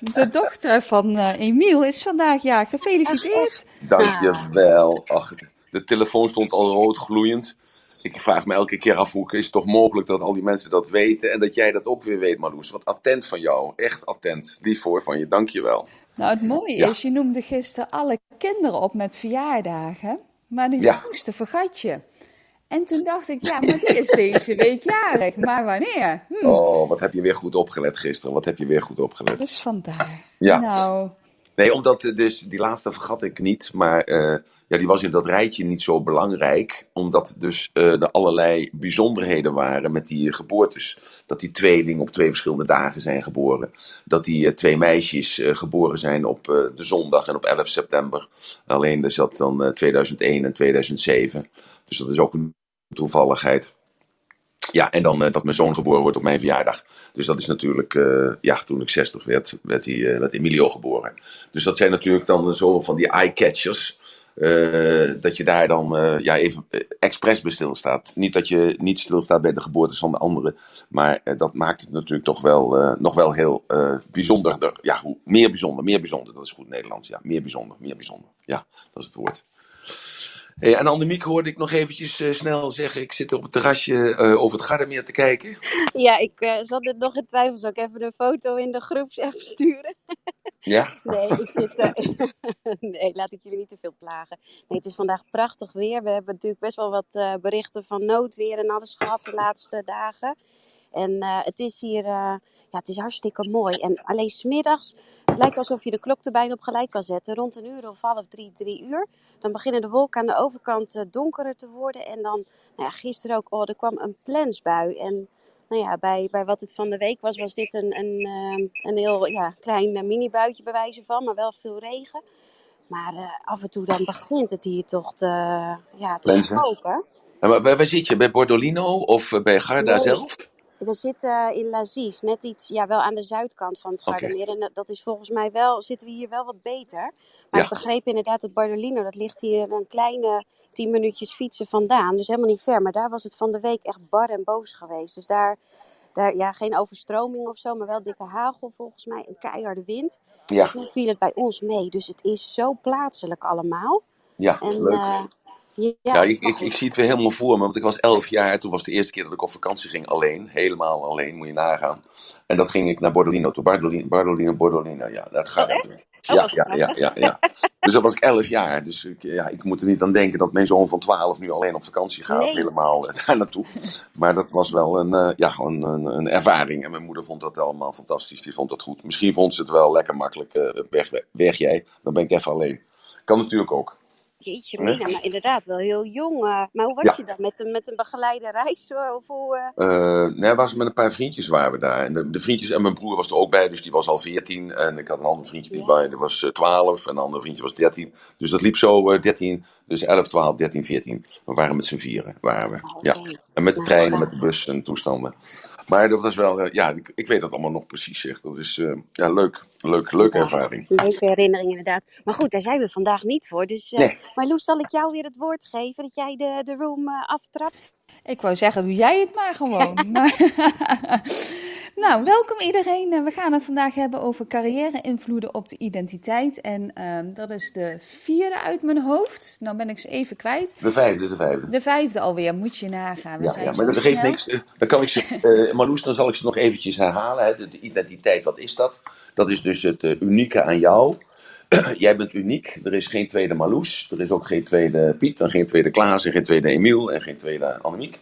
De dochter van uh, Emiel is vandaag ja, gefeliciteerd. Dankjewel. Ach, de telefoon stond al rood gloeiend. Ik vraag me elke keer af hoe is het toch mogelijk dat al die mensen dat weten en dat jij dat ook weer weet, Marloes. Wat attent van jou, echt attent. Lief voor van je, dankjewel. Nou, het mooie is, je noemde gisteren alle kinderen op met verjaardagen, maar de jongste vergat je. En toen dacht ik, ja, maar die is deze week jarig. Maar wanneer? Hm. Oh, wat heb je weer goed opgelet gisteren. Wat heb je weer goed opgelet. Dus vandaar. Ja. Nou. Nee, omdat eh, dus die laatste vergat ik niet. Maar uh, ja, die was in dat rijtje niet zo belangrijk. Omdat dus uh, er allerlei bijzonderheden waren met die geboortes. Dat die tweelingen op twee verschillende dagen zijn geboren. Dat die uh, twee meisjes geboren zijn op de zondag en op 11 september. Alleen is dat dan 2001 en 2007. Dus dat is ook een toevalligheid. Ja, en dan uh, dat mijn zoon geboren wordt op mijn verjaardag. Dus dat is natuurlijk, uh, ja, toen ik 60 werd, werd, hij, uh, werd Emilio geboren. Dus dat zijn natuurlijk dan zo van die eye-catchers. dat je daar dan ja, even expres bij stilstaat. Niet dat je niet stilstaat bij de geboortes van de anderen. Maar dat maakt het natuurlijk toch wel, nog wel heel bijzonder. Ja, hoe, meer bijzonder, meer bijzonder. Dat is goed Nederlands. Ja, meer bijzonder, meer bijzonder. Ja, dat is het woord. Hey, en Annemiek hoorde ik nog eventjes uh, snel zeggen, ik zit op het terrasje uh, over het Gardermeer te kijken. Ja, ik uh, zat dit nog in twijfel. Zal ik even een foto in de groepsapp sturen? Ja? Nee, ik zit, nee, laat ik jullie niet te veel plagen. Nee, het is vandaag prachtig weer. We hebben natuurlijk best wel wat berichten van noodweer en alles gehad de laatste dagen. En het is hier, ja, het is hartstikke mooi. En alleen smiddags, het lijkt alsof je de klok er bijna op gelijk kan zetten. Rond een uur of half drie, drie uur dan beginnen de wolken aan de overkant uh, donkerder te worden. En dan, nou ja, gisteren ook, oh, er kwam een plensbui. En nou ja, bij, bij wat het van de week was, was dit een, een, uh, een heel ja, klein uh, mini-buitje bewijzen van, maar wel veel regen. Maar af en toe dan begint het hier toch te, ja, te spoken. Maar waar, waar zit je? Bij Bordolino of bij Garda nee, zelf? We zitten in Lazies, net iets, ja, wel aan de zuidkant van het Gardermeer. Okay. En dat is volgens mij wel, zitten we hier wel wat beter. Maar ja. ik begreep inderdaad dat Bardolino, dat ligt hier een kleine tien minuutjes fietsen vandaan. Dus helemaal niet ver. Maar daar was het van de week echt bar en boos geweest. Dus daar, daar ja, geen overstroming of zo, maar wel dikke hagel volgens mij. Een keiharde wind. Ja. En toen viel het bij ons mee. Dus het is zo plaatselijk allemaal. Ja, en, leuk. Uh, ja, ja ik, ik, ik, zie het weer helemaal voor me. Want ik was elf jaar. Toen was de eerste keer dat ik op vakantie ging alleen. Helemaal alleen, moet je nagaan. En dat ging ik naar Bordolino. Toen Bardolino, Bardolino, Bordolino. Ja, dat gaat. Oh, ja, ja, ja, ja, ja. Dus dat was ik elf jaar. Dus ik, ja, ik moet er niet aan denken dat mijn zoon van twaalf nu alleen op vakantie gaat. Nee. Helemaal uh, daar naartoe. Maar dat was wel een, uh, ja, een, een, een, ervaring. En mijn moeder vond dat allemaal fantastisch. Die vond dat goed. Misschien vond ze het wel lekker makkelijk. Uh, weg, weg jij, dan ben ik even alleen. Kan natuurlijk ook. Jeetje, Mina, maar inderdaad wel heel jong. Uh, maar hoe was ja. je dan? Met een, met een begeleide reis? Of hoe, uh... Uh, nee, was met een paar vriendjes waren we daar. En de, de, vriendjes en mijn broer was er ook bij, dus die was al 14. En ik had een ander vriendje die, ja. bij, die was 12 en een ander vriendje was 13. Dus dat liep zo 13, dus 11, 12, 13, 14. We waren met z'n vieren, waren we. Oh, ja. En met de treinen, met de bus en toestanden. Maar dat was wel, ja, ik, ik weet dat allemaal nog precies zeg. Dat is ja, leuk. Leuk, leuke ja, ervaring. Leuke herinnering inderdaad. Maar goed, daar zijn we vandaag niet voor. Dus, uh, nee. Maar Loes, zal ik jou weer het woord geven dat jij de, de room uh, aftrapt? Ik wou zeggen, doe jij het maar gewoon. nou, welkom iedereen. We gaan het vandaag hebben over carrière-invloeden op de identiteit. En uh, dat is de vierde uit mijn hoofd. Nou ben ik ze even kwijt. De vijfde, de vijfde. De vijfde alweer, moet je nagaan. We ja, ja, maar dat geeft niks. Dan kan ik ze, uh, Marloes, dan zal ik ze nog eventjes herhalen. Hè. De, de, identiteit, wat is dat? Dat is dus het uh, unieke aan jou. Jij bent uniek. Er is geen tweede Marloes. Er is ook geen tweede Piet. En geen tweede Klaas. En geen tweede Emiel. En geen tweede Annemiek.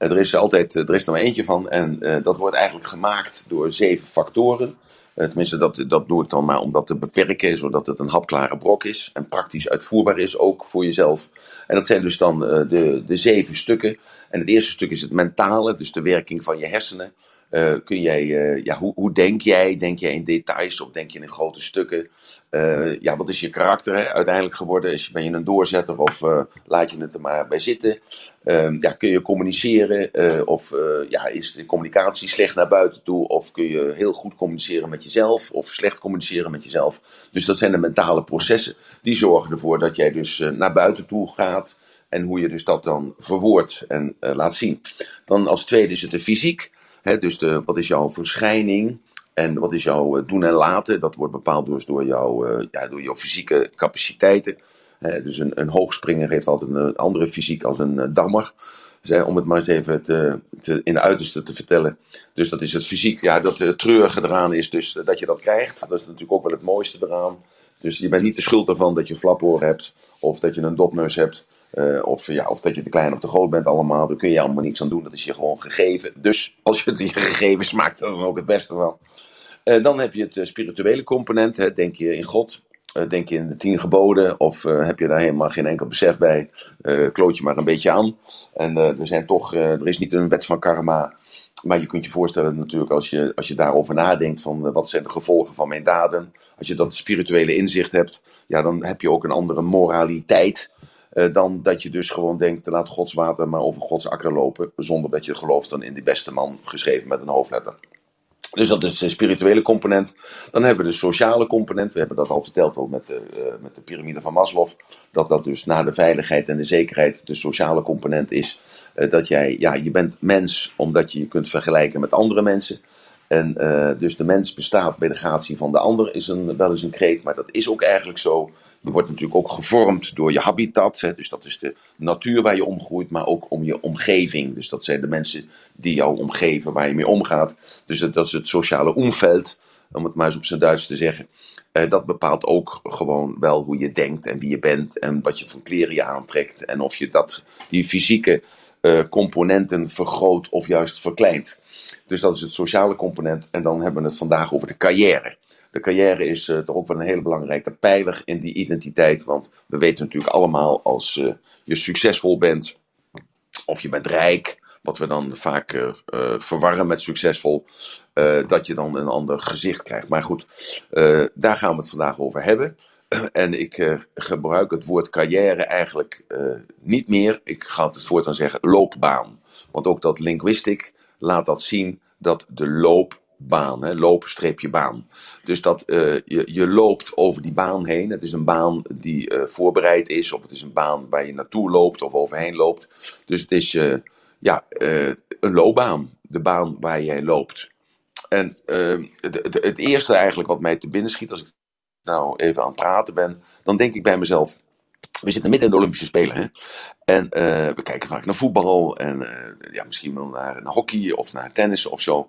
Er is altijd, er is er maar eentje van. En uh, dat wordt eigenlijk gemaakt door zeven factoren. Uh, tenminste, dat, dat doe ik dan maar om dat te beperken, zodat het een hapklare brok is. En praktisch uitvoerbaar is, ook voor jezelf. En dat zijn dus dan de, de zeven stukken. En het eerste stuk is het mentale, dus de werking van je hersenen. Uh, kun jij, uh, ja, hoe, hoe denk jij? Denk jij in details of denk je in grote stukken? Uh, ja, wat is je karakter uiteindelijk geworden? Is, ben je een doorzetter of laat je het er maar bij zitten? Ehm, ja, kun je communiceren? of ja, is de communicatie slecht naar buiten toe? Of kun je heel goed communiceren met jezelf? Of slecht communiceren met jezelf? Dus dat zijn de mentale processen. Die zorgen ervoor dat jij dus naar buiten toe gaat. En hoe je dus dat dan verwoordt en laat zien. Dan als tweede is het de fysiek. Dus wat is jouw verschijning? En wat is jouw doen en laten? Dat wordt bepaald dus door, jouw, ja, door jouw fysieke capaciteiten. dus een, een hoogspringer heeft altijd een andere fysiek als een dammer om het maar eens even te, te, in de uiterste te vertellen. Dus dat is het fysiek. Ja, dat het treurige eraan is dus dat je dat krijgt. Dat is natuurlijk ook wel het mooiste eraan. Dus je bent niet de schuld ervan dat je een hebt. Of dat je een dopneus hebt. Uh, of, ja, of dat je te klein of te groot bent allemaal. Daar kun je allemaal niks aan doen. Dat is je gewoon gegeven. Dus als je het je gegeven smaakt, dan ook het beste van. Uh, dan heb je het spirituele component. Hè. Denk je in God. Uh, denk je in de tien geboden of heb je daar helemaal geen enkel besef bij? Kloot je maar een beetje aan. En er, zijn toch, er is niet een wet van karma. Maar je kunt je voorstellen natuurlijk als je, als je daarover nadenkt van wat zijn de gevolgen van mijn daden. Als je dat spirituele inzicht hebt, ja, dan heb je ook een andere moraliteit. Dan dat je dus gewoon denkt, laat Gods water maar over Gods akker lopen. Zonder dat je gelooft dan in die beste man geschreven met een hoofdletter. Dus dat is de spirituele component. Dan hebben we de sociale component. We hebben dat al verteld ook met de, uh, met de piramide van Maslow. Dat dat dus na de veiligheid en de zekerheid de sociale component is. Uh, dat jij, ja, je bent mens omdat je je kunt vergelijken met andere mensen. En dus de mens bestaat bij de gratie van de ander, is een, wel eens een kreet, maar dat is ook eigenlijk zo. Je wordt natuurlijk ook gevormd door je habitat. Hè, dus dat is de natuur waar je omgroeit, maar ook om je omgeving. Dus dat zijn de mensen die jou omgeven, waar je mee omgaat. Dus dat, is het sociale omveld, om het maar eens op zijn Duits te zeggen. Uh, dat bepaalt ook gewoon wel hoe je denkt en wie je bent en wat je van kleren je aantrekt. En of je dat, die fysieke uh, componenten vergroot of juist verkleint. Dus dat is het sociale component. En dan hebben we het vandaag over de carrière. De carrière is uh, toch ook wel een hele belangrijke pijler in die identiteit. Want we weten natuurlijk allemaal als uh, je succesvol bent of je bent rijk, wat we dan vaak uh, verwarren met succesvol, dat je dan een ander gezicht krijgt. Maar goed, daar gaan we het vandaag over hebben. En ik gebruik het woord carrière eigenlijk niet meer. Ik ga het voortaan zeggen loopbaan. Want ook dat linguistic laat dat zien dat de loop baan, hè, lopen baan. Dus dat uh, je, je loopt over die baan heen. Het is een baan die uh, voorbereid is, of het is een baan waar je naartoe loopt of overheen loopt. Dus het is uh, ja, een loopbaan, de baan waar jij loopt. En het, het eerste eigenlijk wat mij te binnen schiet, als ik nou even aan het praten ben, dan denk ik bij mezelf: we zitten midden in de Olympische Spelen. Hè? En uh, we kijken vaak naar voetbal en uh, ja, misschien wel naar, naar, hockey of naar tennis of zo.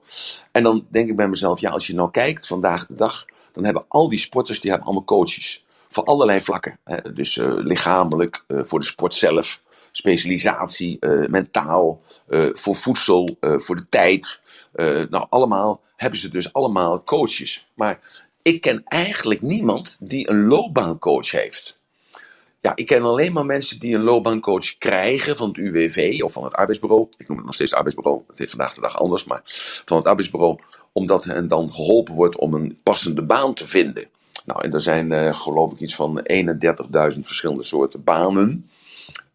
En dan denk ik bij mezelf, ja, als je nou kijkt vandaag de dag, dan hebben al die sporters, die hebben allemaal coaches. Voor allerlei vlakken. Hè? Dus uh, lichamelijk, voor de sport zelf, specialisatie, mentaal, voor voedsel, voor de tijd. nou, allemaal hebben ze dus allemaal coaches. Maar ik ken eigenlijk niemand die een loopbaancoach heeft. Ja, ik ken alleen maar mensen die een loopbaancoach krijgen van het UWV of van het arbeidsbureau. Ik noem het nog steeds arbeidsbureau. Het is vandaag de dag anders, maar van het arbeidsbureau. Omdat hen dan geholpen wordt om een passende baan te vinden. Nou, en er zijn uh, geloof ik iets van 31.000 verschillende soorten banen.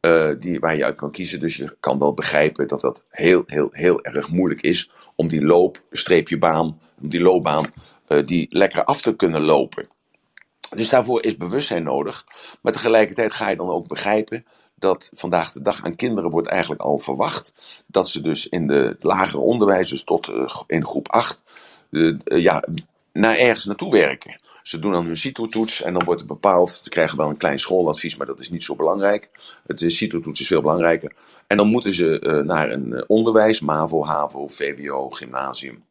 Uh, die, waar je uit kan kiezen. Dus je kan wel begrijpen dat dat heel, heel, heel erg moeilijk is om die loop, streepje baan, die loopbaan, uh, die lekker af te kunnen lopen. Dus daarvoor is bewustzijn nodig. Maar tegelijkertijd ga je dan ook begrijpen dat vandaag de dag aan kinderen wordt eigenlijk al verwacht dat ze dus in de lagere onderwijs, dus tot uh, in groep 8, uh, uh, ja, naar ergens naartoe werken. Ze doen dan hun CITO-toets en dan wordt het bepaald. Ze krijgen wel een klein schooladvies, maar dat is niet zo belangrijk. Het CITO-toets is veel belangrijker. En dan moeten ze naar een onderwijs, MAVO, HAVO, VWO, gymnasium.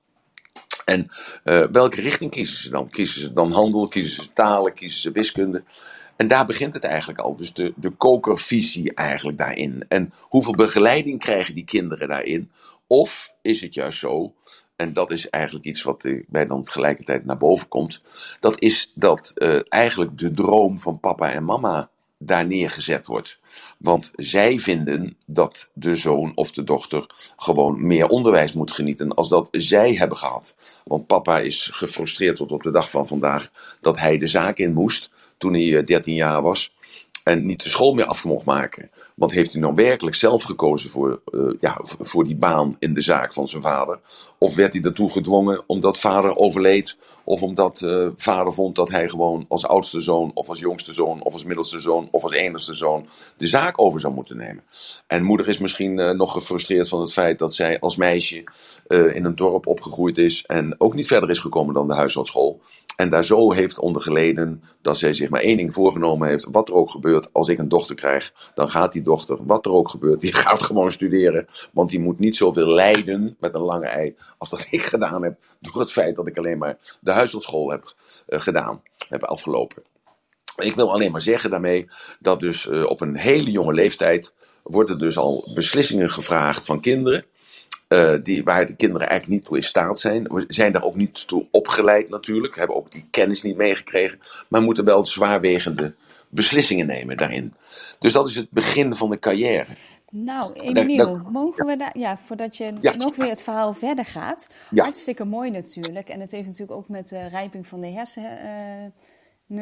En uh, welke richting kiezen ze dan? Kiezen ze dan handel, kiezen ze talen, kiezen ze wiskunde? En daar begint het eigenlijk al. Dus de, de kokervisie eigenlijk daarin. En hoeveel begeleiding krijgen die kinderen daarin? Of is het juist zo, en dat is eigenlijk iets wat bij dan tegelijkertijd naar boven komt. Dat is dat uh, eigenlijk de droom van papa en mama daar neergezet wordt. Want zij vinden dat de zoon of de dochter gewoon meer onderwijs moet genieten als dat zij hebben gehad. Want papa is gefrustreerd tot op de dag van vandaag dat hij de zaak in moest toen hij 13 eh, jaar was. en niet de school meer af mocht maken. Want heeft hij nou werkelijk zelf gekozen voor, uh, ja, voor die baan in de zaak van zijn vader? Of werd hij daartoe gedwongen omdat vader overleed? Of omdat uh, vader vond dat hij gewoon als oudste zoon, of als jongste zoon, of als middelste zoon, of als enigste zoon de zaak over zou moeten nemen? En moeder is misschien uh, nog gefrustreerd van het feit dat zij als meisje in een dorp opgegroeid is en ook niet verder is gekomen dan de huishoudschool. En daar zo heeft onder geleden dat zij zich maar één ding voorgenomen heeft. Wat er ook gebeurt, als ik een dochter krijg, dan gaat die dochter, wat er ook gebeurt, die gaat gewoon studeren. Want die moet niet zoveel lijden met een lange ei als dat ik gedaan heb. Door het feit dat ik alleen maar de huishoudschool heb uh, gedaan, heb afgelopen. Ik wil alleen maar zeggen daarmee dat dus uh, op een hele jonge leeftijd worden dus al beslissingen gevraagd van kinderen. Uh, die, waar de kinderen eigenlijk niet toe in staat zijn. We zijn daar ook niet toe opgeleid natuurlijk. Hebben ook die kennis niet meegekregen. Maar moeten wel zwaarwegende beslissingen nemen daarin. Dus dat is het begin van de carrière. Nou, Emiel, mogen we daar, ja, voordat je ja, nog weer het verhaal verder gaat. Hartstikke mooi natuurlijk. En het heeft natuurlijk ook met de rijping van de hersenen. Uh,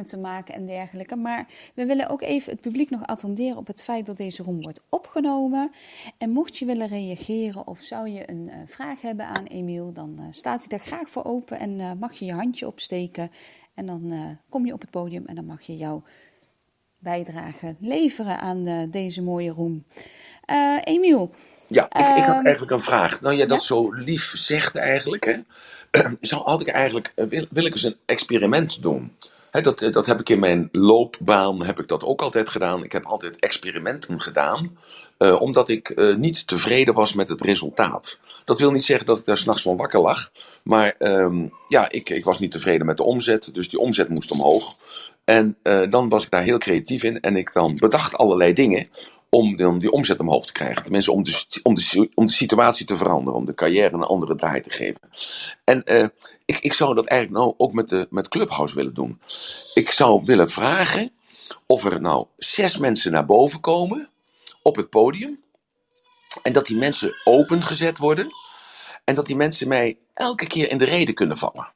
te maken en dergelijke. Maar we willen ook even het publiek nog attenderen op het feit dat deze room wordt opgenomen. En mocht je willen reageren of zou je een uh, vraag hebben aan Emiel, dan uh, staat hij daar graag voor open en uh, mag je je handje opsteken. En dan kom je op het podium en dan mag je jouw bijdrage leveren aan deze mooie room. Emiel. Ja, ik, ik, had ehm, eigenlijk een vraag. Nou, jij dat ja? zo lief zegt eigenlijk, hè? zou had ik eigenlijk, wil, wil ik eens een experiment doen? Dat, dat heb ik in mijn loopbaan heb ik dat ook altijd gedaan. Ik heb altijd experimenten gedaan, uh, omdat ik uh, niet tevreden was met het resultaat. Dat wil niet zeggen dat ik daar s'nachts van wakker lag, maar um, ja, ik, ik was niet tevreden met de omzet, dus die omzet moest omhoog. En dan was ik daar heel creatief in en ik dan bedacht allerlei dingen om dan die omzet omhoog te krijgen. Tenminste, om de, om, de, om de situatie te veranderen, om de carrière een andere draai te geven. En uh, ik, ik zou dat eigenlijk nou ook met, de, met Clubhouse willen doen. Ik zou willen vragen of er nou zes mensen naar boven komen op het podium. En dat die mensen opengezet worden. En dat die mensen mij elke keer in de reden kunnen vallen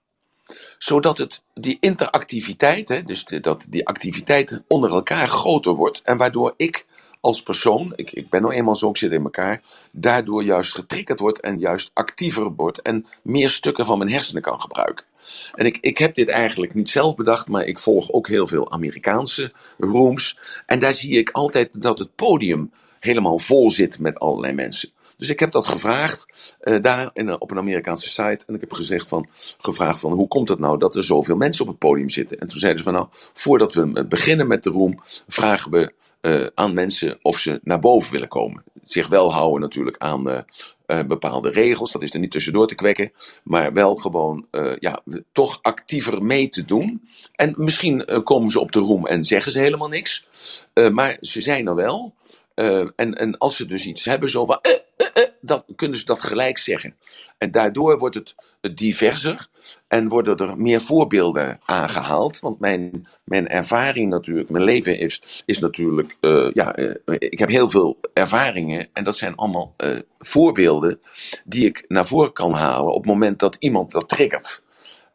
zodat het, die interactiviteit, hè, dus dat die activiteit onder elkaar groter wordt. En waardoor ik als persoon, ik, ik ben nou eenmaal zo, ik zit in elkaar, daardoor juist getriggerd wordt en juist actiever wordt en meer stukken van mijn hersenen kan gebruiken. En ik, ik heb dit eigenlijk niet zelf bedacht, maar ik volg ook heel veel Amerikaanse rooms. En daar zie ik altijd dat het podium helemaal vol zit met allerlei mensen. Dus ik heb dat gevraagd uh, daar in, op een Amerikaanse site. En ik heb gezegd van, gevraagd van hoe komt het nou dat er zoveel mensen op het podium zitten? En toen zeiden ze van nou, voordat we beginnen met de room, vragen we uh, aan mensen of ze naar boven willen komen. Zich wel houden natuurlijk aan bepaalde regels. Dat is er niet tussendoor te kwekken. Maar wel gewoon ja, toch actiever mee te doen. En misschien komen ze op de roem en zeggen ze helemaal niks. maar ze zijn er wel. en, en als ze dus iets hebben, zo van kunnen ze dat gelijk zeggen. En daardoor wordt het diverser en worden er meer voorbeelden aangehaald. Want mijn, mijn ervaring natuurlijk, mijn leven is, is natuurlijk, uh, ja, uh, ik heb heel veel ervaringen en dat zijn allemaal uh, voorbeelden die ik naar voren kan halen op het moment dat iemand dat triggert.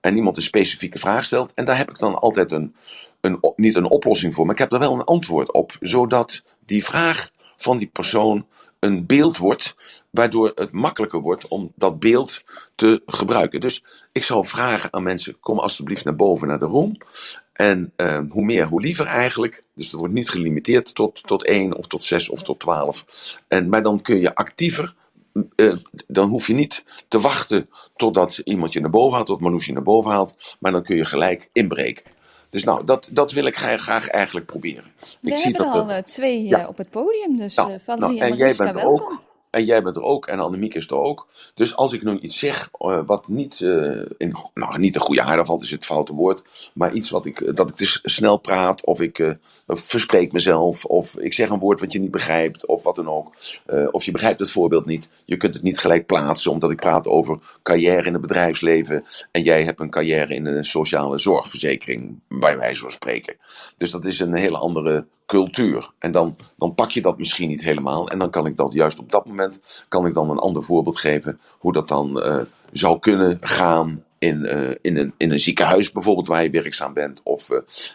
En iemand een specifieke vraag stelt. En daar heb ik dan altijd een, een, niet een oplossing voor, maar ik heb er wel een antwoord op. Zodat die vraag van die persoon een beeld wordt, waardoor het makkelijker wordt om dat beeld te gebruiken. Dus ik zou vragen aan mensen: kom alstublieft naar boven naar de room. En uh, hoe meer, hoe liever eigenlijk. Dus het wordt niet gelimiteerd tot, tot 1 of tot 6 of tot 12. En, maar dan kun je actiever. Uh, dan hoef je niet te wachten totdat iemand je naar boven haalt, tot Marloes je naar boven haalt. Maar dan kun je gelijk inbreken. Dus nou, dat, dat wil ik graag, eigenlijk proberen. We ik hebben er al dat... twee ja. op het podium, dus nou, Valerie nou, en, en jij bent er ook. En jij bent er ook en Annemiek is er ook. Dus als ik nu iets zeg uh, wat niet, in, nou, niet een goede aarde valt, is het foute woord. Maar iets wat ik, dat ik dus snel praat, of ik uh, verspreek mezelf, of ik zeg een woord wat je niet begrijpt, of wat dan ook. of je begrijpt het voorbeeld niet. Je kunt het niet gelijk plaatsen, omdat ik praat over carrière in het bedrijfsleven. En jij hebt een carrière in een sociale zorgverzekering, bij wijze van spreken. Dus dat is een hele andere cultuur. En dan, dan pak je dat misschien niet helemaal. En dan kan ik dat juist op dat moment kan ik dan een ander voorbeeld geven hoe dat dan uh, zou kunnen gaan in, in, een, in een ziekenhuis bijvoorbeeld waar je werkzaam bent, of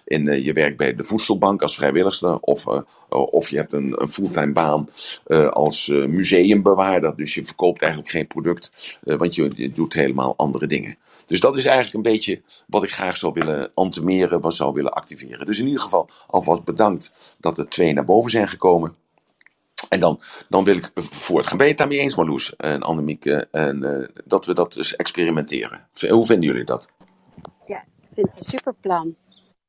in, je werkt bij de voedselbank als vrijwilligster, of, of je hebt een, een fulltime baan als museumbewaarder. Dus je verkoopt eigenlijk geen product, want je doet helemaal andere dingen. Dus dat is eigenlijk een beetje wat ik graag zou willen antemeren, wat zou willen activeren. Dus in ieder geval alvast bedankt dat er twee naar boven zijn gekomen. En dan, dan wil ik voortgaan. Ben je het daarmee eens, Marloes en Annemieke, en, uh, dat we dat dus experimenteren? Hoe vinden jullie dat? Ja, ik vind het een superplan.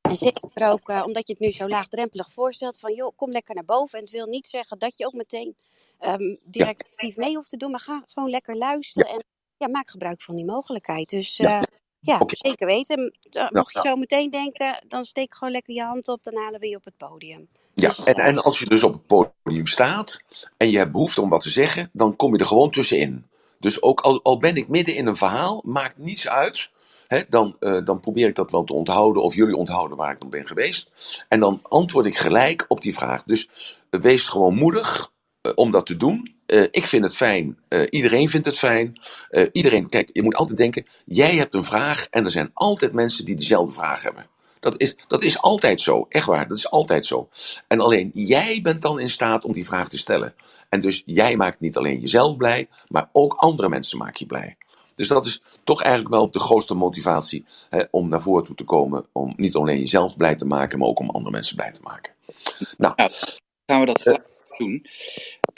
En zeker ook uh, omdat je het nu zo laagdrempelig voorstelt van joh, kom lekker naar boven. En het wil niet zeggen dat je ook meteen um, direct actief mee hoeft te doen, maar ga gewoon lekker luisteren en ja, maak gebruik van die mogelijkheid. Dus ja, uh, ja zeker weten. Mocht je zo meteen denken, dan steek gewoon lekker je hand op, dan halen we je op het podium. Ja, dus, en, en als je dus op het podium staat en je hebt behoefte om wat te zeggen, dan kom je er gewoon tussenin. Dus ook al, al ben ik midden in een verhaal, maakt niets uit. dan, uh, dan probeer ik dat wel te onthouden, of jullie onthouden waar ik dan ben geweest. En dan antwoord ik gelijk op die vraag. Dus uh, wees gewoon moedig uh, om dat te doen. Ik vind het fijn, iedereen vindt het fijn. iedereen, kijk, je moet altijd denken: jij hebt een vraag en er zijn altijd mensen die dezelfde vraag hebben. Dat is, dat is altijd zo, echt waar, dat is altijd zo. En alleen jij bent dan in staat om die vraag te stellen. En dus jij maakt niet alleen jezelf blij, maar ook andere mensen maak je blij. Dus dat is toch eigenlijk wel de grootste motivatie hè, om naar voren toe te komen. Om niet alleen jezelf blij te maken, maar ook om andere mensen blij te maken. Nou, nou gaan we dat doen.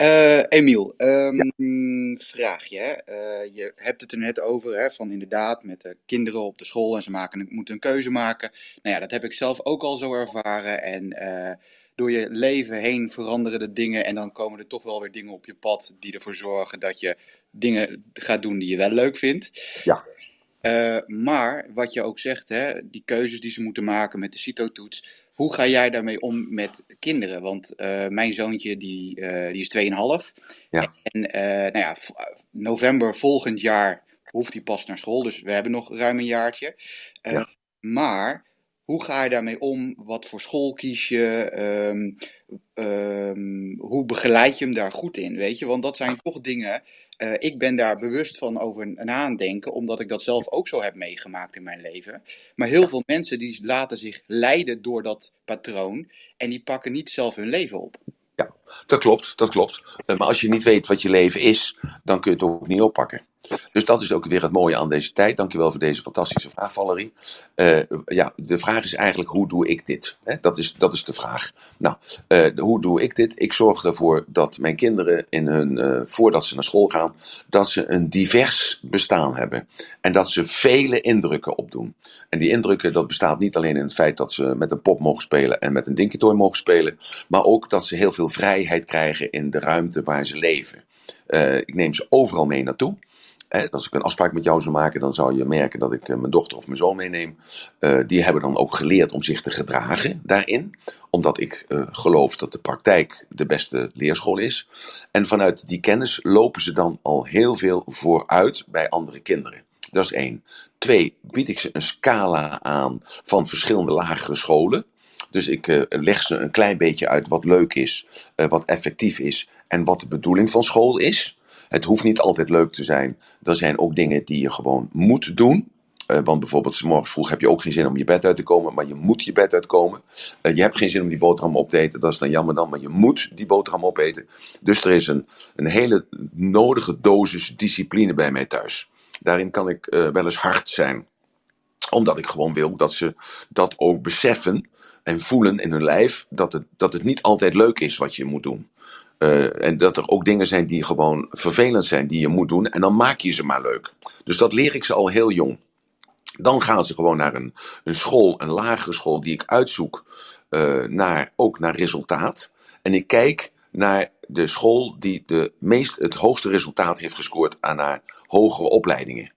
Uh, Emiel, um, vraag je. Uh, je hebt het er net over, hè, van inderdaad met de kinderen op de school en ze maken, moeten een keuze maken. Nou ja, dat heb ik zelf ook al zo ervaren. En uh, door je leven heen veranderen de dingen en dan komen er toch wel weer dingen op je pad die ervoor zorgen dat je dingen gaat doen die je wel leuk vindt. Ja. maar wat je ook zegt, hè, die keuzes die ze moeten maken met de CITO-toets hoe ga jij daarmee om met kinderen? Want uh, mijn zoontje die, uh, die is 2,5. Ja. En uh, nou ja, november volgend jaar hoeft hij pas naar school. Dus we hebben nog ruim een jaartje. Ja. Maar hoe ga je daarmee om? Wat voor school kies je? Um, um, hoe begeleid je hem daar goed in? Weet je, want dat zijn toch dingen uh, ik ben daar bewust van over nadenken, omdat ik dat zelf ook zo heb meegemaakt in mijn leven. Maar heel veel mensen die laten zich leiden door dat patroon en die pakken niet zelf hun leven op. Ja, dat klopt, dat klopt. Uh, maar als je niet weet wat je leven is, dan kun je het ook niet oppakken. Dus dat is ook weer het mooie aan deze tijd. Dankjewel voor deze fantastische vraag, Valerie. Uh, ja, de vraag is eigenlijk, hoe doe ik dit? dat, is, dat is de vraag. Nou, uh, hoe doe ik dit? Ik zorg ervoor dat mijn kinderen, in hun, voordat ze naar school gaan, dat ze een divers bestaan hebben. En dat ze vele indrukken opdoen. En die indrukken, dat bestaat niet alleen in het feit dat ze met een pop mogen spelen en met een dinky mogen spelen, maar ook dat ze heel veel vrijheid krijgen in de ruimte waar ze leven. ik neem ze overal mee naartoe als ik een afspraak met jou zou maken, dan zou je merken dat ik eh, mijn dochter of mijn zoon meeneem. Uh, die hebben dan ook geleerd om zich te gedragen daarin. Omdat ik uh, geloof dat de praktijk de beste leerschool is. En vanuit die kennis lopen ze dan al heel veel vooruit bij andere kinderen. Dat is één. Twee, bied ik ze een scala aan van verschillende lagere scholen. Dus ik uh, leg ze een klein beetje uit wat leuk is, wat effectief is en wat de bedoeling van school is. Het hoeft niet altijd leuk te zijn. Er zijn ook dingen die je gewoon moet doen. Uh, want bijvoorbeeld, s morgens vroeg heb je ook geen zin om je bed uit te komen, maar je moet je bed uitkomen. Je hebt geen zin om die boterham op te eten, dat is dan jammer dan, maar je moet die boterham opeten. Dus er is een, een hele nodige dosis discipline bij mij thuis. Daarin kan ik wel eens hard zijn omdat ik gewoon wil dat ze dat ook beseffen en voelen in hun lijf. Dat het, dat het niet altijd leuk is wat je moet doen. Uh, en dat er ook dingen zijn die gewoon vervelend zijn, die je moet doen. En dan maak je ze maar leuk. Dus dat leer ik ze al heel jong. Dan gaan ze gewoon naar een, een school, een lagere school, die ik uitzoek, uh, naar, ook naar resultaat. En ik kijk naar de school die de meest, het hoogste resultaat heeft gescoord aan haar hogere opleidingen.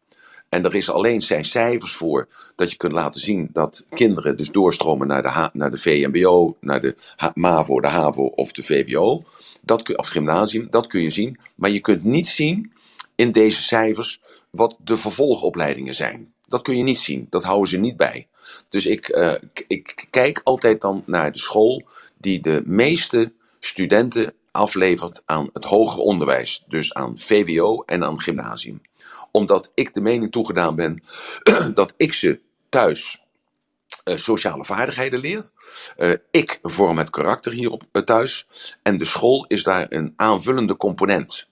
En er is alleen zijn cijfers voor dat je kunt laten zien dat kinderen dus doorstromen naar de, naar de VMBO, naar de MAVO, de HAVO of de VWO. Dat kun, of gymnasium, dat kun je zien. Maar je kunt niet zien in deze cijfers wat de vervolgopleidingen zijn. Dat kun je niet zien. Dat houden ze niet bij. Dus ik, uh, ik kijk altijd dan naar de school die de meeste studenten aflevert aan het hoger onderwijs. Dus aan VWO en aan gymnasium omdat ik de mening toegedaan ben dat ik ze thuis uh, sociale vaardigheden leert. Uh, ik vorm het karakter hier uh, thuis. En de school is daar een aanvullende component.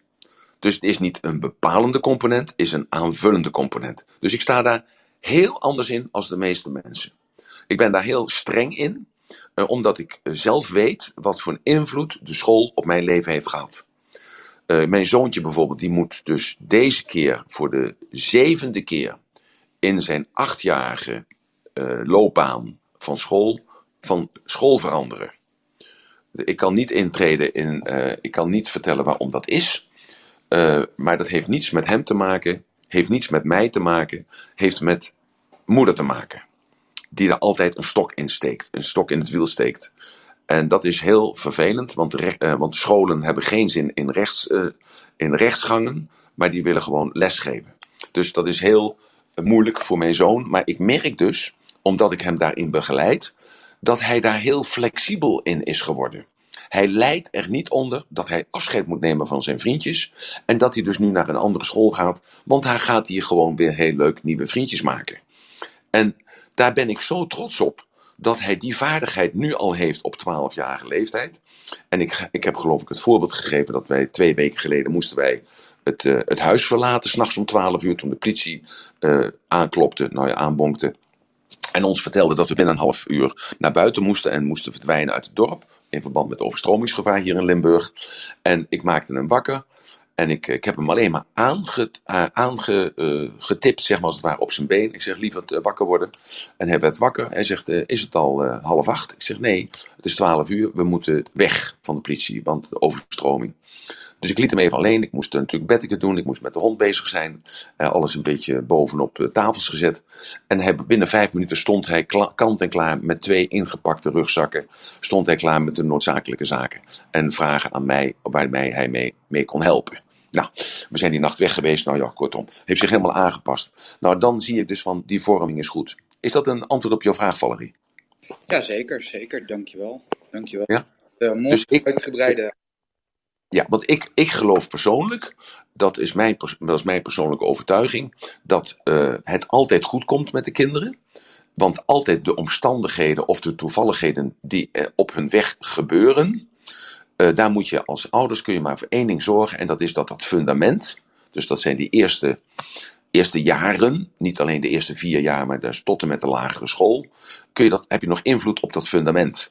Dus het is niet een bepalende component, het is een aanvullende component. Dus ik sta daar heel anders in als de meeste mensen. Ik ben daar heel streng in, omdat ik zelf weet wat voor een invloed de school op mijn leven heeft gehad. mijn zoontje bijvoorbeeld, die moet dus deze keer voor de zevende keer in zijn achtjarige uh, loopbaan van school, van school veranderen. Ik kan niet intreden in, ik kan niet vertellen waarom dat is, maar dat heeft niets met hem te maken, heeft niets met mij te maken, heeft met moeder te maken. Die er altijd een stok in steekt, een stok in het wiel steekt. En dat is heel vervelend, want, uh, want scholen hebben geen zin in, rechts, uh, in rechtsgangen, maar die willen gewoon lesgeven. Dus dat is heel moeilijk voor mijn zoon. Maar ik merk dus omdat ik hem daarin begeleid, dat hij daar heel flexibel in is geworden. Hij lijdt er niet onder dat hij afscheid moet nemen van zijn vriendjes. En dat hij dus nu naar een andere school gaat. Want hij gaat hier gewoon weer heel leuk nieuwe vriendjes maken. En daar ben ik zo trots op. Dat hij die vaardigheid nu al heeft op 12-jarige leeftijd. En ik, ik heb geloof ik het voorbeeld gegeven dat wij twee weken geleden moesten wij het, uh, het huis verlaten. S'nachts om 12 uur toen de politie uh, aanklopte, nou ja, aanbonkte. En ons vertelde dat we binnen een half uur naar buiten moesten en moesten verdwijnen uit het dorp. In verband met overstromingsgevaar hier in Limburg. En ik maakte hem wakker. En ik, ik heb hem alleen maar aangetipt, aange, uh, zeg maar als het ware, op zijn been. Ik zeg, liever uh, wakker worden. En hij werd wakker. Hij zegt, is het al half acht? Ik zeg, nee, het is twaalf uur. We moeten weg van de politie, want de overstroming. Dus ik liet hem even alleen. Ik moest natuurlijk beddeken doen. Ik moest met de hond bezig zijn. Alles een beetje bovenop de tafels gezet. En binnen vijf minuten stond hij kant en klaar met twee ingepakte rugzakken. Stond hij klaar met de noodzakelijke zaken. En vragen aan mij waarmee hij mee, mee kon helpen. Nou, we zijn die nacht weg geweest. Nou ja, kortom. Heeft zich helemaal aangepast. Nou, dan zie ik dus van die vorming is goed. Is dat een antwoord op jouw vraag, Valerie? Ja, zeker. Zeker. Dankjewel. Dankjewel. Ja? Uh, mooi dus ik, uitgebreide ja, want ik, ik geloof persoonlijk, dat is, mijn, dat is mijn persoonlijke overtuiging, dat uh, het altijd goed komt met de kinderen. Want altijd de omstandigheden of de toevalligheden die uh, op hun weg gebeuren, daar moet je als ouders kun je maar voor één ding zorgen. En dat is dat dat fundament, dus dat zijn die eerste, eerste jaren, niet alleen de eerste vier jaar, maar dus tot en met de lagere school, kun je dat, heb je nog invloed op dat fundament.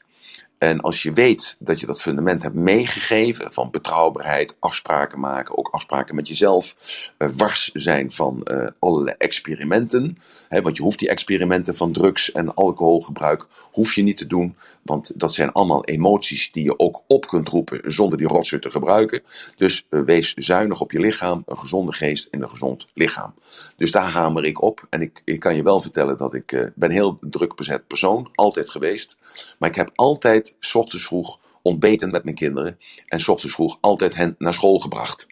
En als je weet dat je dat fundament hebt meegegeven van betrouwbaarheid, afspraken maken, ook afspraken met jezelf, uh, wars zijn van uh, allerlei experimenten. Hè, want je hoeft die experimenten van drugs en alcoholgebruik hoef je niet te doen. Want dat zijn allemaal emoties die je ook op kunt roepen zonder die rotzooi te gebruiken. Dus uh, wees zuinig op je lichaam, een gezonde geest en een gezond lichaam. Dus daar hamer ik op. En ik, ik kan je wel vertellen dat ik uh, ben heel druk bezet persoon, altijd geweest. Maar ik heb altijd s ochtends vroeg ontbeten met mijn kinderen. En s ochtends vroeg altijd hen naar school gebracht.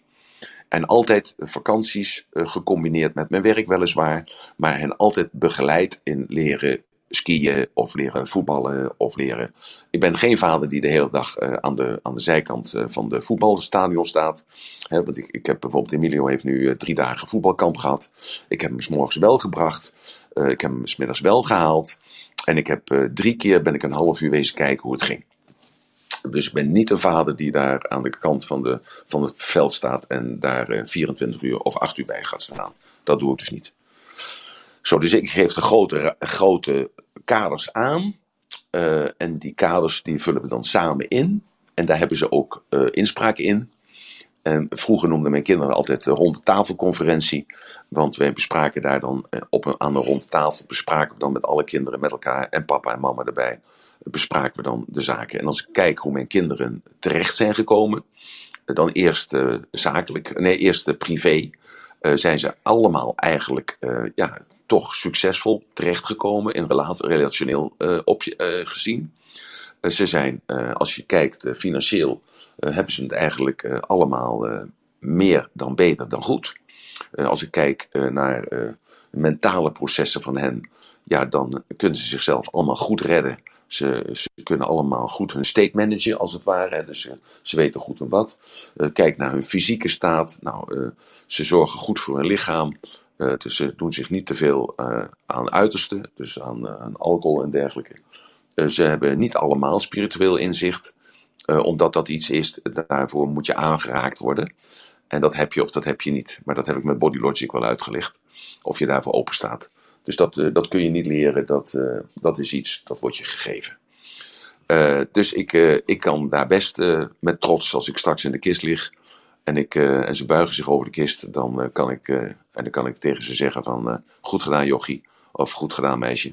En altijd vakanties uh, gecombineerd met mijn werk weliswaar. Maar hen altijd begeleid in leren skiën of leren voetballen of leren. Ik ben geen vader die de hele dag uh, aan, de, aan de zijkant uh, van de voetbalstadion staat. Want ik, ik heb bijvoorbeeld Emilio heeft nu drie dagen voetbalkamp gehad. Ik heb hem s morgens wel gebracht. ik heb hem s middags wel gehaald. En ik heb drie keer ben ik een half uur wezen kijken hoe het ging. Dus ik ben niet een vader die daar aan de kant van, de, van het veld staat en daar 24 uur of 8 uur bij gaat staan. Dat doe ik dus niet. Zo, dus ik geef de grote, grote kaders aan. Uh, en die kaders die vullen we dan samen in. En daar hebben ze ook inspraak in. En vroeger noemden mijn kinderen altijd de ronde tafelconferentie. Want wij bespraken daar dan uh, op een, aan een ronde tafel. Bespraken we dan met alle kinderen met elkaar. En papa en mama erbij. Bespraken we dan de zaken. En als ik kijk hoe mijn kinderen terecht zijn gekomen. Dan eerst zakelijk, nee, eerst privé. zijn ze allemaal eigenlijk ja, toch succesvol terechtgekomen in relationeel uh, op, uh, gezien. Uh, ze zijn, als je kijkt financieel, hebben ze het eigenlijk allemaal meer dan beter dan goed. als ik kijk naar mentale processen van hen, ja, dan kunnen ze zichzelf allemaal goed redden. Ze, ze kunnen allemaal goed hun state managen, als het ware. Dus ze, ze weten goed en wat. kijk naar hun fysieke staat. Nou, ze zorgen goed voor hun lichaam. dus ze doen zich niet te veel aan uiterste, dus aan, aan alcohol en dergelijke. ze hebben niet allemaal spiritueel inzicht. Uh, omdat dat iets is, daarvoor moet je aangeraakt worden. En dat heb je of dat heb je niet. Maar dat heb ik met Body Logic wel uitgelegd. Of je daarvoor open staat. Dus dat, uh, dat kun je niet leren. Dat, dat is iets, dat wordt je gegeven. dus ik, ik kan daar best met trots, als ik straks in de kist lig. En, ik, en ze buigen zich over de kist. Dan, kan ik, en dan kan ik tegen ze zeggen van goed gedaan jochie. Of goed gedaan meisje.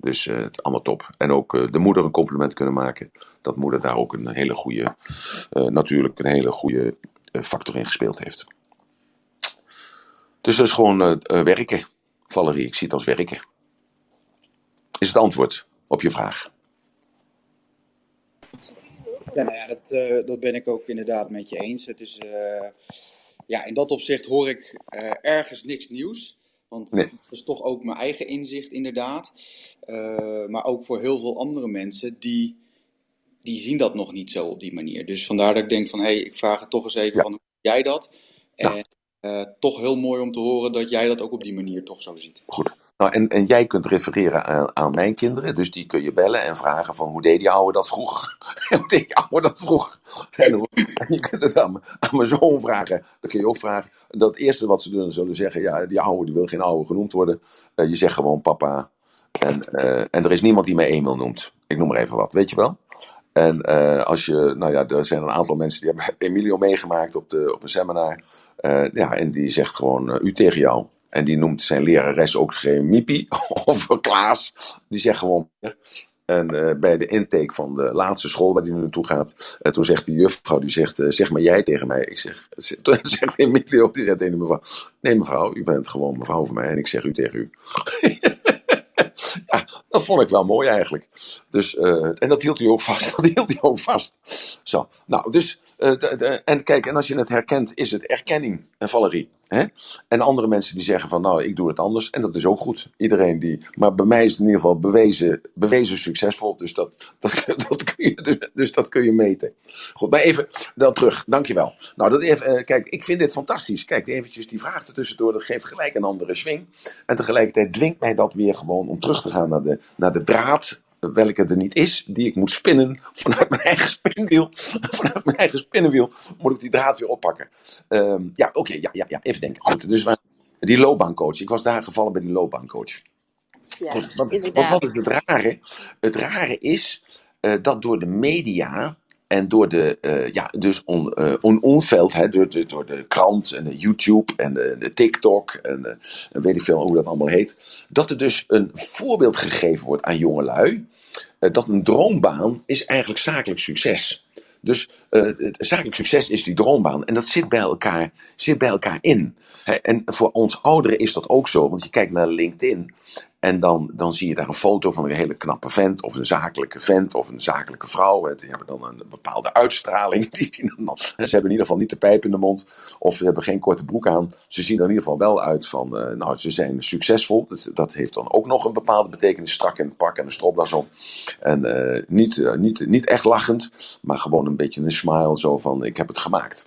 Dus uh, allemaal top. En ook uh, de moeder een compliment kunnen maken. Dat moeder daar ook een hele goede, uh, natuurlijk een hele goede factor in gespeeld heeft. Dus dat is gewoon werken. Valerie, ik zie het als werken. Is het antwoord op je vraag? Ja, nou ja, dat, dat ben ik ook inderdaad met je eens. Het is, ja, in dat opzicht hoor ik ergens niks nieuws. Want dat is toch ook mijn eigen inzicht, inderdaad. Uh, maar ook voor heel veel andere mensen die, die zien dat nog niet zo op die manier. Dus vandaar dat ik denk van, hé, hey, ik vraag het toch eens even ja. van hoe jij dat? En uh, toch heel mooi om te horen dat jij dat ook op die manier toch zo ziet. Goed. Nou, en, en jij kunt refereren aan, mijn kinderen, dus die kun je bellen en vragen van hoe deed die oude dat vroeger? hoe deed die oude dat vroeger? En, je kunt het aan, mijn zoon vragen, dan kun je ook vragen. Dat eerste wat ze doen, zullen zeggen, ja, die oude die wil geen oude genoemd worden. Uh, je zegt gewoon papa. En, uh, en er is niemand die mij Emil noemt. Ik noem maar even wat, weet je wel? En uh, als je, nou ja, er zijn een aantal mensen die hebben Emilio meegemaakt op, de, op een seminar. ja, en die zegt gewoon u tegen jou. En die noemt zijn lerares ook geen Mipi of Klaas. Die zegt gewoon. En uh, bij de intake van de laatste school waar hij naartoe gaat, uh, toen zegt die juffrouw, die zegt, uh, zeg maar jij tegen mij. Ik zeg, toen zegt Emilio, die zegt tegen mevrouw, nee mevrouw, u bent gewoon mevrouw van mij en ik zeg u tegen u. ja, dat vond ik wel mooi eigenlijk. Dus, en dat hield hij ook vast. Dat hield hij ook vast. Zo, nou, dus, en kijk, en als je het herkent, is het erkenning, en Valerie. Hè? En andere mensen die zeggen van nou, ik doe het anders. En dat is ook goed. Iedereen die. Maar bij mij is het in ieder geval bewezen, bewezen succesvol. Dus dat, dat, dat, kun je, dus, dus dat kun je meten. Goed, maar even dan terug. Dankjewel. Nou, dat even, eh, kijk, ik vind dit fantastisch. Kijk, eventjes die vraag ertussendoor. Dat geeft gelijk een andere swing. En tegelijkertijd dwingt mij dat weer gewoon om terug te gaan naar de, naar de draad welke er niet is, die ik moet spinnen vanuit mijn eigen spinnenwiel. vanuit mijn eigen spinnenwiel moet ik die draad weer oppakken. Um, ja, oké, okay, ja, ja, ja, even denken. Goed, dus die loopbaancoach. Ik was daar gevallen bij die loopbaancoach. Ja, wat, is het rare? Het rare is uh, dat door de media en door de, uh, ja, dus on, uh, on onveld, hè, door, de, door de krant en de YouTube en de, de TikTok en, weet ik veel hoe dat allemaal heet, dat er dus een voorbeeld gegeven wordt aan jongelui, uh, dat een droombaan is eigenlijk zakelijk succes. Dus het zakelijk succes is die droombaan en dat zit bij elkaar, zit bij elkaar in. En voor ons ouderen is dat ook zo, want je kijkt naar LinkedIn en dan, dan zie je daar een foto van een hele knappe vent, of een zakelijke vent, of een zakelijke vrouw. Die hebben dan een bepaalde uitstraling. Die, dan, ze hebben in ieder geval niet de pijp in de mond, of ze hebben geen korte broek aan. Ze zien er in ieder geval wel uit van, uh, nou, ze zijn succesvol. Dat, dat, heeft dan ook nog een bepaalde betekenis, strak in het pak en een stropdas op. En uh, niet, uh, niet, niet echt lachend, maar gewoon een beetje een smile, zo van, ik heb het gemaakt.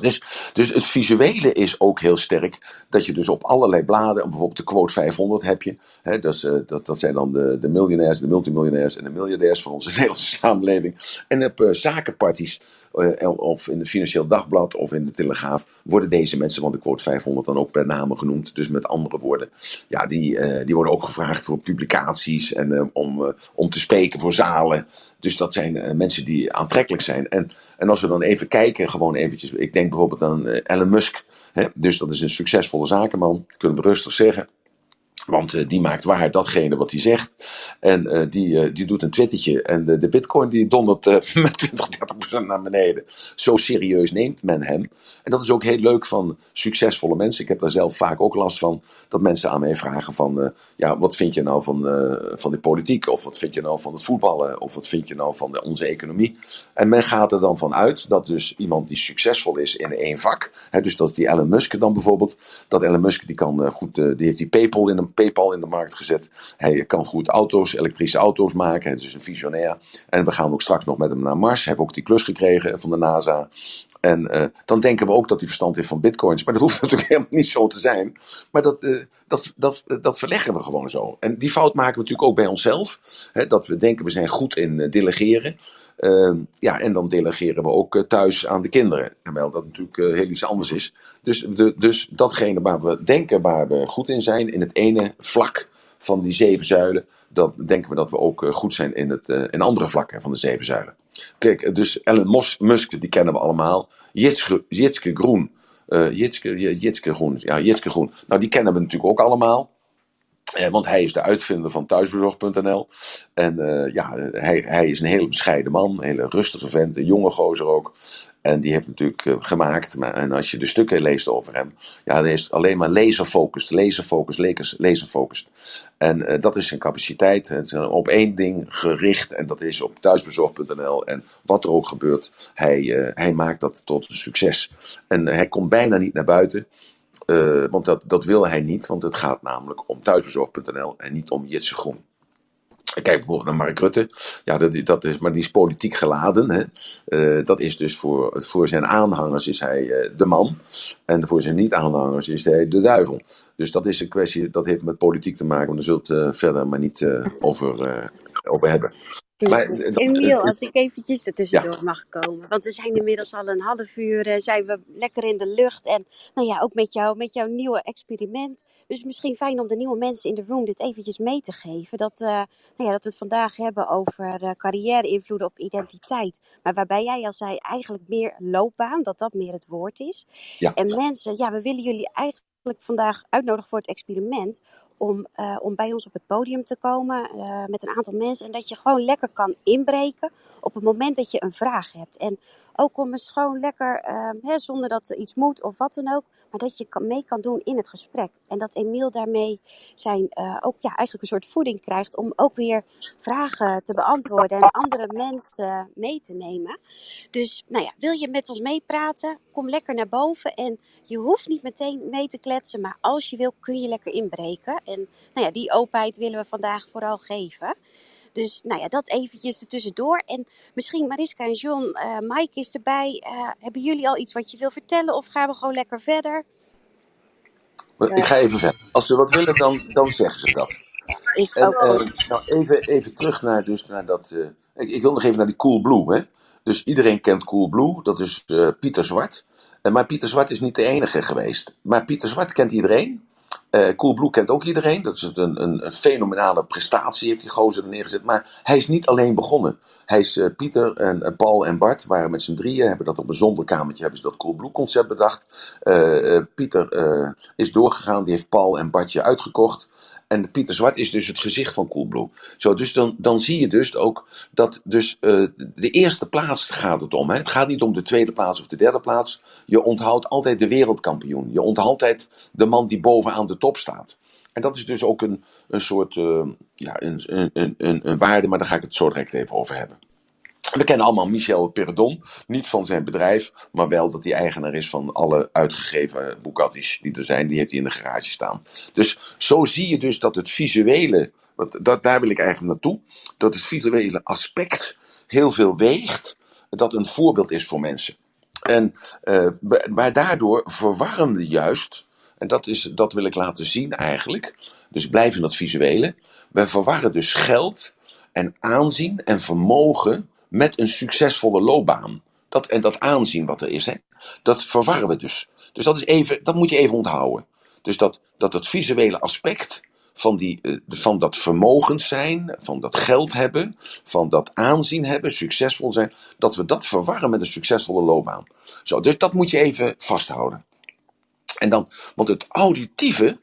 Dus, dus het visuele is ook heel sterk. Dat je dus op allerlei bladen, bijvoorbeeld de quote 500 heb je. Hè, dat, uh, dat, dat zijn dan de, de miljonairs, de multimiljonairs en de miljardairs van onze Nederlandse samenleving. En op uh, zakenparties, uh, of in het Financieel Dagblad of in de Telegraaf, worden deze mensen van de quote 500 dan ook per name genoemd. Dus met andere woorden, ja, die, die worden ook gevraagd voor publicaties en om, om te spreken voor zalen. Dus dat zijn mensen die aantrekkelijk zijn. En en als we dan even kijken, gewoon eventjes. Ik denk bijvoorbeeld aan uh, Elon Musk. Hè? Dus dat is een succesvolle zakenman, kunnen we rustig zeggen. Want uh, die maakt waar datgene wat hij zegt. En uh, die, uh, die doet een twittertje. En de, de bitcoin die dondert met 20, 30 naar beneden. Zo serieus neemt men hem. En dat is ook heel leuk van succesvolle mensen. Ik heb daar zelf vaak ook last van. Dat mensen aan mij vragen van... ja, wat vind je nou van, van de politiek? Of wat vind je nou van het voetballen? Of wat vind je nou van de, onze economie? En men gaat er dan van uit dat dus iemand die succesvol is in één vak. Hè, dus dat is die Elon Musk dan bijvoorbeeld. Dat Elon Musk die kan goed... die heeft die Paypal in een PayPal in de markt gezet. Hij kan goed auto's, elektrische auto's maken. Het is een visionair. En we gaan ook straks nog met hem naar Mars. Heeft ook die klus gekregen van de NASA. En uh, dan denken we ook dat hij verstand heeft van bitcoins. Maar dat hoeft natuurlijk helemaal niet zo te zijn. Maar dat, uh, dat, dat, dat verleggen we gewoon zo. En die fout maken we natuurlijk ook bij onszelf. Hè, dat we denken we zijn goed in uh, delegeren. Uh, ja, en dan delegeren we ook uh, thuis aan de kinderen. Terwijl dat natuurlijk uh, heel iets anders is. Dus, de, dus datgene waar we denken waar we goed in zijn, in het ene vlak van die zeven zuilen, dan denken we dat we ook goed zijn in, het, in andere vlakken van de zeven zuilen. Kijk, dus Elon Musk, die kennen we allemaal. Jitske, Jitske Groen. Jitske, Jitske Groen. Ja, Jitske Groen. Nou, die kennen we natuurlijk ook allemaal. Eh, want hij is de uitvinder van thuisbezorg.nl. En uh, ja, hij, hij is een hele bescheiden man, een hele rustige vent, een jonge gozer ook. En die heeft natuurlijk uh, gemaakt. Maar, en als je de stukken leest over hem, ja, hij is alleen maar laserfocust, laserfocust, laserfocust. En dat is zijn capaciteit. Het is op één ding gericht en dat is op thuisbezorg.nl. En wat er ook gebeurt, hij, hij maakt dat tot een succes. En hij komt bijna niet naar buiten. Uh, want dat, wil hij niet, want het gaat namelijk om thuisbezorg.nl en niet om Jitse Groen. Kijk bijvoorbeeld naar Mark Rutte. Ja, dat, dat is, maar die is politiek geladen. Hè. Uh, dat is dus voor, voor zijn aanhangers is hij uh, de man. En voor zijn niet-aanhangers is hij de duivel. Dus dat is een kwestie, dat heeft met politiek te maken. Maar daar zult uh, verder maar niet over, over hebben. Maar, eh, Emiel, als ik eventjes ertussendoor ja. mag komen. Want we zijn inmiddels al een half uur, uh, zijn we lekker in de lucht. En nou ja, ook met, jou, met jouw nieuwe experiment. Dus misschien fijn om de nieuwe mensen in de room dit eventjes mee te geven. Dat, uh, nou ja, dat we het vandaag hebben over uh, carrière-invloeden op identiteit. Maar waarbij jij al zei, eigenlijk meer loopbaan, dat dat meer het woord is. Ja. En mensen, ja, we willen jullie eigenlijk vandaag uitnodigen voor het experiment om, uh, om bij ons op het podium te komen uh, met een aantal mensen. En dat je gewoon lekker kan inbreken op het moment dat je een vraag hebt. En ook om eens gewoon lekker, uh, hè, zonder dat er iets moet of wat dan ook, maar dat je mee kan doen in het gesprek. En dat Emiel daarmee zijn, ook ja, eigenlijk een soort voeding krijgt om ook weer vragen te beantwoorden en andere mensen mee te nemen. Dus nou ja, wil je met ons meepraten, kom lekker naar boven. En je hoeft niet meteen mee te kletsen, maar als je wil kun je lekker inbreken. En nou ja, die openheid willen we vandaag vooral geven. Dus nou ja, dat eventjes ertussendoor. En misschien Mariska en John, uh, Mike is erbij. Uh, hebben jullie al iets wat je wil vertellen of gaan we gewoon lekker verder? Ik ga even verder. Als ze wat willen, dan, dan zeggen ze dat. Is en, uh, nou, even, even terug naar, dus naar dat. Ik, ik, wil nog even naar die Cool Blue. Hè? Dus iedereen kent Cool Blue, dat is Pieter Zwart. maar Pieter Zwart is niet de enige geweest. Maar Pieter Zwart kent iedereen. Uh, Coolblue kent ook iedereen. Dat is een, een, een, fenomenale prestatie, heeft die gozer er neergezet. Maar hij is niet alleen begonnen. Hij is uh, Pieter en uh, Paul en Bart waren met z'n drieën, hebben dat op een zolderkamertje, hebben ze dat Coolblue concept bedacht. Pieter is doorgegaan, die heeft Paul en Bartje uitgekocht. En Pieter Zwart is dus het gezicht van Coolblue. Zo, dus dan, dan zie je dus ook dat dus, uh, de eerste plaats gaat het om. Hè? Het gaat niet om de tweede plaats of de derde plaats. Je onthoudt altijd de wereldkampioen. Je onthoudt altijd de man die bovenaan de top staat. En dat is dus ook een, een soort uh, ja, een, een, een, een waarde, maar daar ga ik het zo direct even over hebben. We kennen allemaal Michel Peredon, niet van zijn bedrijf, maar wel dat hij eigenaar is van alle uitgegeven Bugatti's die er zijn. Die heeft hij in de garage staan. Dus zo zie je dus dat het visuele, dat, daar wil ik eigenlijk naartoe, dat het visuele aspect heel veel weegt, dat een voorbeeld is voor mensen. En uh, maar daardoor verwarrende juist, en dat, is, dat wil ik laten zien eigenlijk, dus blijf in dat visuele, we verwarren dus geld en aanzien en vermogen met een succesvolle loopbaan. Dat, en dat aanzien wat er is, hè, dat verwarren we dus. Dus dat, is even, dat moet je even onthouden. Dus dat, dat het visuele aspect van, die, eh, van dat vermogens zijn, van dat geld hebben, van dat aanzien hebben, succesvol zijn, dat we dat verwarren met een succesvolle loopbaan. Zo, dus dat moet je even vasthouden. En dan, want het auditieve,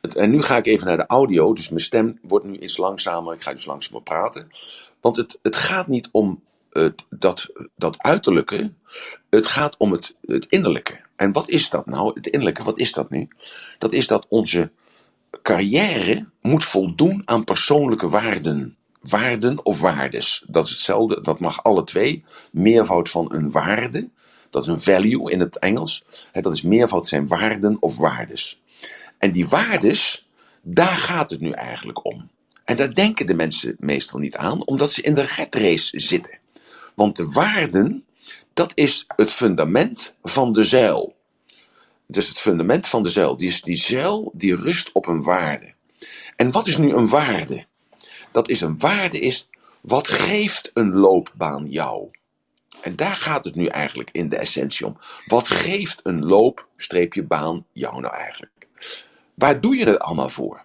en nu ga ik even naar de audio, dus mijn stem wordt nu iets langzamer. Ik ga dus langzamer praten. Want het, het gaat niet om het, dat, dat uiterlijke, het gaat om het, het innerlijke. En wat is dat nou? Het innerlijke, wat is dat nu? Dat is dat onze carrière moet voldoen aan persoonlijke waarden. Waarden of waardes. Dat is hetzelfde, dat mag alle twee. Meervoud van een waarde, dat is een value in het Engels. dat is meervoud zijn waarden of waardes. En die waardes, daar gaat het nu eigenlijk om. En daar denken de mensen meestal niet aan, omdat ze in de red race zitten. Want de waarden, dat is het fundament van de zeil. Dus het fundament van de zeil. Die, is, die zeil die rust op een waarde. En wat is nu een waarde? Dat is een waarde is, wat geeft een loopbaan jou? En daar gaat het nu eigenlijk in de essentie om. Wat geeft een loop-baan jou nou eigenlijk? Waar doe je het allemaal voor?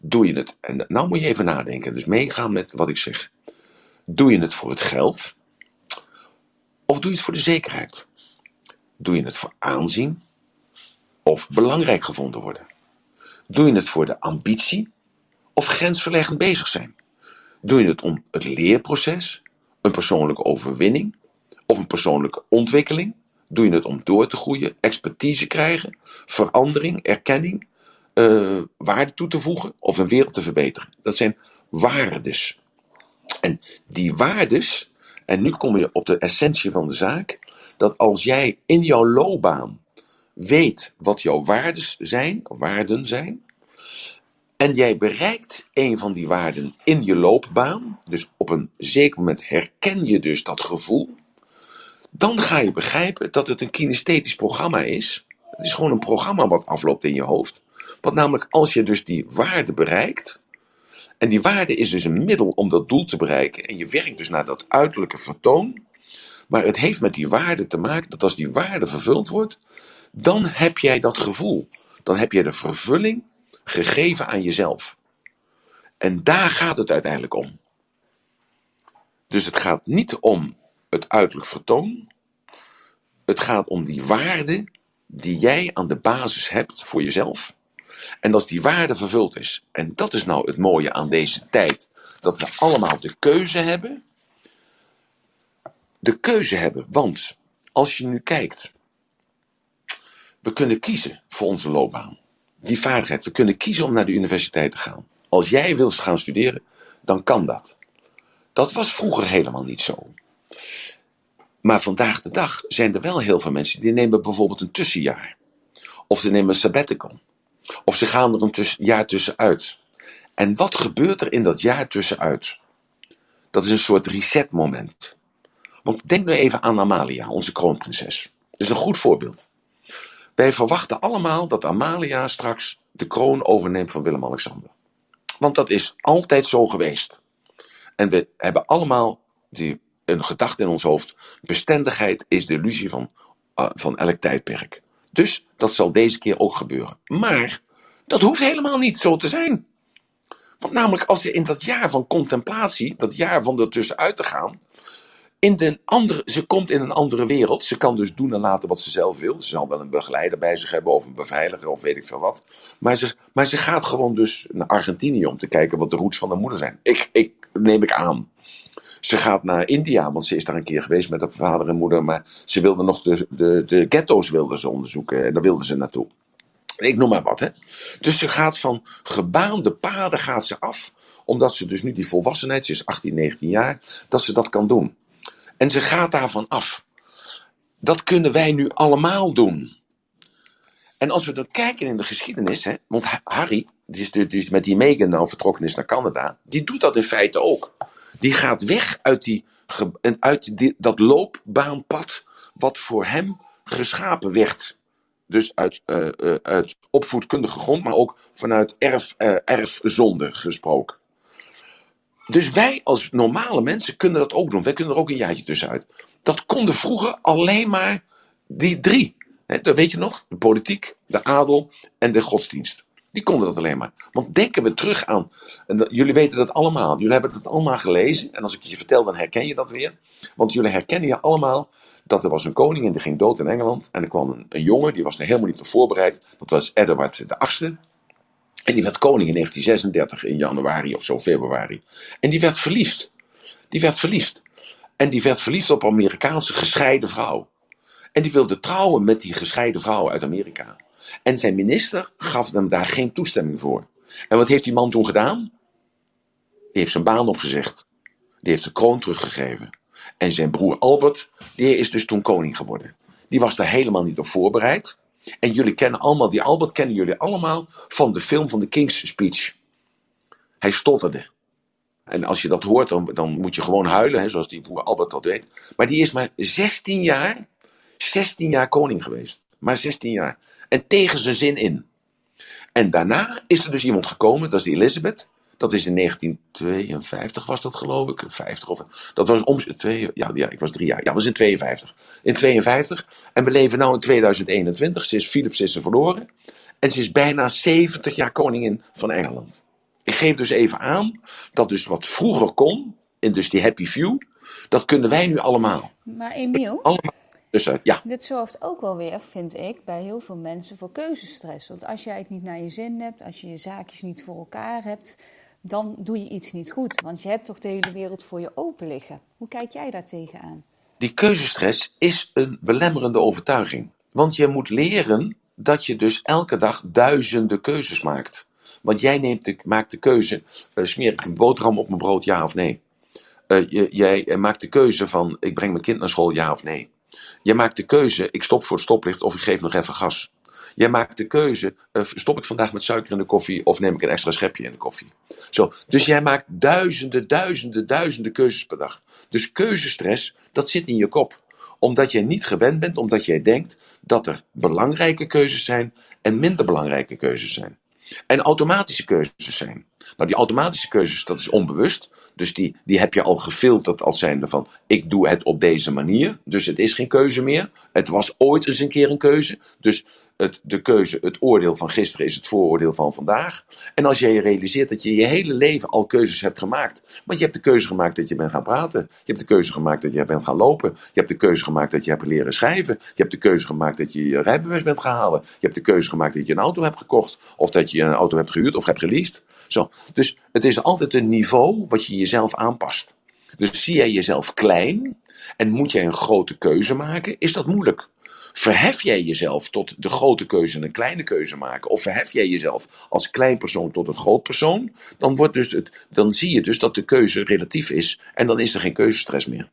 Doe je het, en nou moet je even nadenken, dus meegaan met wat ik zeg. Doe je het voor het geld? Of doe je het voor de zekerheid? Doe je het voor aanzien? Of belangrijk gevonden worden? Doe je het voor de ambitie? Of grensverleggend bezig zijn? Doe je het om het leerproces, een persoonlijke overwinning of een persoonlijke ontwikkeling? Doe je het om door te groeien, expertise krijgen, verandering, erkenning, uh, waarde toe te voegen of een wereld te verbeteren? Dat zijn waardes. En die waardes, en nu kom je op de essentie van de zaak, dat als jij in jouw loopbaan weet wat jouw waardes zijn, waarden zijn, en jij bereikt een van die waarden in je loopbaan, dus op een zeker moment herken je dus dat gevoel, dan ga je begrijpen dat het een kinesthetisch programma is. Het is gewoon een programma wat afloopt in je hoofd. Want namelijk als je dus die waarde bereikt, en die waarde is dus een middel om dat doel te bereiken, en je werkt dus naar dat uiterlijke vertoon, maar het heeft met die waarde te maken dat als die waarde vervuld wordt, dan heb jij dat gevoel. Dan heb je de vervulling gegeven aan jezelf. En daar gaat het uiteindelijk om. Dus het gaat niet om het uiterlijk vertoon. Het gaat om die waarde die jij aan de basis hebt voor jezelf. En als die waarde vervuld is, en dat is nou het mooie aan deze tijd, dat we allemaal de keuze hebben. De keuze hebben, want als je nu kijkt, we kunnen kiezen voor onze loopbaan. Die vaardigheid, we kunnen kiezen om naar de universiteit te gaan. Als jij wilt gaan studeren, dan kan dat. Dat was vroeger helemaal niet zo. Maar vandaag de dag zijn er wel heel veel mensen die nemen bijvoorbeeld een tussenjaar. Of ze nemen een sabbatical. Of ze gaan er een jaar tussenuit. En wat gebeurt er in dat jaar tussenuit? Dat is een soort resetmoment. Want denk nu even aan Amalia, onze kroonprinses. Dat is een goed voorbeeld. Wij verwachten allemaal dat Amalia straks de kroon overneemt van Willem-Alexander. Want dat is altijd zo geweest. En we hebben allemaal die, een gedachte in ons hoofd. Bestendigheid is de illusie van, uh, van elk tijdperk. Dus dat zal deze keer ook gebeuren. Maar dat hoeft helemaal niet zo te zijn. Want namelijk als je in dat jaar van contemplatie, dat jaar van ertussenuit te gaan, in de andere, ze komt in een andere wereld. Ze kan dus doen en laten wat ze zelf wil. Ze zal wel een begeleider bij zich hebben of een beveiliger of weet ik veel wat. Maar ze, maar ze gaat gewoon dus naar Argentinië om te kijken wat de roots van haar moeder zijn. Ik, ik neem ik aan. Ze gaat naar India, want ze is daar een keer geweest met haar vader en moeder. Maar ze wilde nog de, de, de ghetto's wilde ze onderzoeken en daar wilde ze naartoe. Ik noem maar wat, hè. Dus ze gaat van gebaande paden gaat ze af. Omdat ze dus nu die volwassenheid, ze is 18, 19 jaar, dat ze dat kan doen. En ze gaat daarvan af. Dat kunnen wij nu allemaal doen. En als we dan kijken in de geschiedenis, hè, want Harry, die, is, is met die Megan nou vertrokken is naar Canada, die doet dat in feite ook. Die gaat weg uit, die, uit die, dat loopbaanpad wat voor hem geschapen werd. Dus uit, uh, uh, uit opvoedkundige grond, maar ook vanuit erf, uh, erfzonde gesproken. Dus wij als normale mensen kunnen dat ook doen. Wij kunnen er ook een jaartje tussenuit. Dat konden vroeger alleen maar die drie. He, dat weet je nog? De politiek, de adel en de godsdienst. Die konden dat alleen maar. Want denken we terug aan. En jullie weten dat allemaal. Jullie hebben het allemaal gelezen. En als ik je vertel, dan herken je dat weer. Want jullie herkennen je allemaal dat er was een koning en die ging dood in Engeland. En er kwam een, jongen, die was er helemaal niet op voorbereid. Dat was Edward VIII. En die werd koning in 1936, in januari of zo, februari. En die werd verliefd. Die werd verliefd. En die werd verliefd op een Amerikaanse gescheiden vrouw. En die wilde trouwen met die gescheiden vrouw uit Amerika. En zijn minister gaf hem daar geen toestemming voor. En wat heeft die man toen gedaan? Die heeft zijn baan opgezegd. Die heeft de kroon teruggegeven. En zijn broer Albert, die is dus toen koning geworden. Die was daar helemaal niet op voorbereid. En jullie kennen allemaal, die Albert kennen jullie allemaal van de film van de King's Speech. Hij stotterde. En als je dat hoort, dan, dan moet je gewoon huilen, hè, zoals die broer Albert dat weet. Maar die is maar 16 jaar, 16 jaar koning geweest. Maar 16 jaar. En tegen zijn zin in. En daarna is er dus iemand gekomen, dat is die Elizabeth. Dat is in 1952 was dat geloof ik. 50 of. Dat was om. Twee, ja, ja, ik was drie jaar. Ja, dat was in 52. In 52. En we leven nu in 2021. Sinds Philips is ze verloren. En ze is bijna 70 jaar koningin van Engeland. Ik geef dus even aan dat dus wat vroeger kon, in dus die happy few, dat kunnen wij nu allemaal. Maar Emiel, allemaal dus uit, ja. dit zorgt ook wel weer, vind ik, bij heel veel mensen voor keuzestress. Want als jij het niet naar je zin hebt, als je je zaakjes niet voor elkaar hebt, dan doe je iets niet goed. Want je hebt toch de hele wereld voor je open liggen. Hoe kijk jij daar tegenaan? Die keuzestress is een belemmerende overtuiging. Want je moet leren dat je dus elke dag duizenden keuzes maakt. Want jij neemt de, maakt de keuze, uh, smeer ik een boterham op mijn brood, ja of nee? Uh, je, jij maakt de keuze van, ik breng mijn kind naar school, ja of nee? Je maakt de keuze, ik stop voor het stoplicht of ik geef nog even gas. Jij maakt de keuze, uh, stop ik vandaag met suiker in de koffie of neem ik een extra schepje in de koffie. Zo, dus jij maakt duizenden, duizenden, duizenden keuzes per dag. Dus keuzestress, dat zit in je kop. Omdat jij niet gewend bent, omdat jij denkt dat er belangrijke keuzes zijn en minder belangrijke keuzes zijn. En automatische keuzes zijn. Nou, die automatische keuzes, dat is onbewust. Dus die, die heb je al gefilterd als zijnde van, ik doe het op deze manier. Dus het is geen keuze meer. Het was ooit eens een keer een keuze. Dus het, de keuze, het oordeel van gisteren is het vooroordeel van vandaag. En als jij je realiseert dat je je hele leven al keuzes hebt gemaakt. Want je hebt de keuze gemaakt dat je bent gaan praten. Je hebt de keuze gemaakt dat je bent gaan lopen. Je hebt de keuze gemaakt dat je hebt leren schrijven. Je hebt de keuze gemaakt dat je je rijbewijs bent halen. Je hebt de keuze gemaakt dat je een auto hebt gekocht. Of dat je een auto hebt gehuurd of hebt geleased. Dus het is altijd een niveau wat je jezelf aanpast. Dus zie jij jezelf klein en moet jij een grote keuze maken, is dat moeilijk. Verhef jij jezelf tot de grote keuze en een kleine keuze maken, of verhef jij jezelf als klein persoon tot een groot persoon, dan, wordt dus het, dan zie je dus dat de keuze relatief is en dan is er geen keuzestress meer.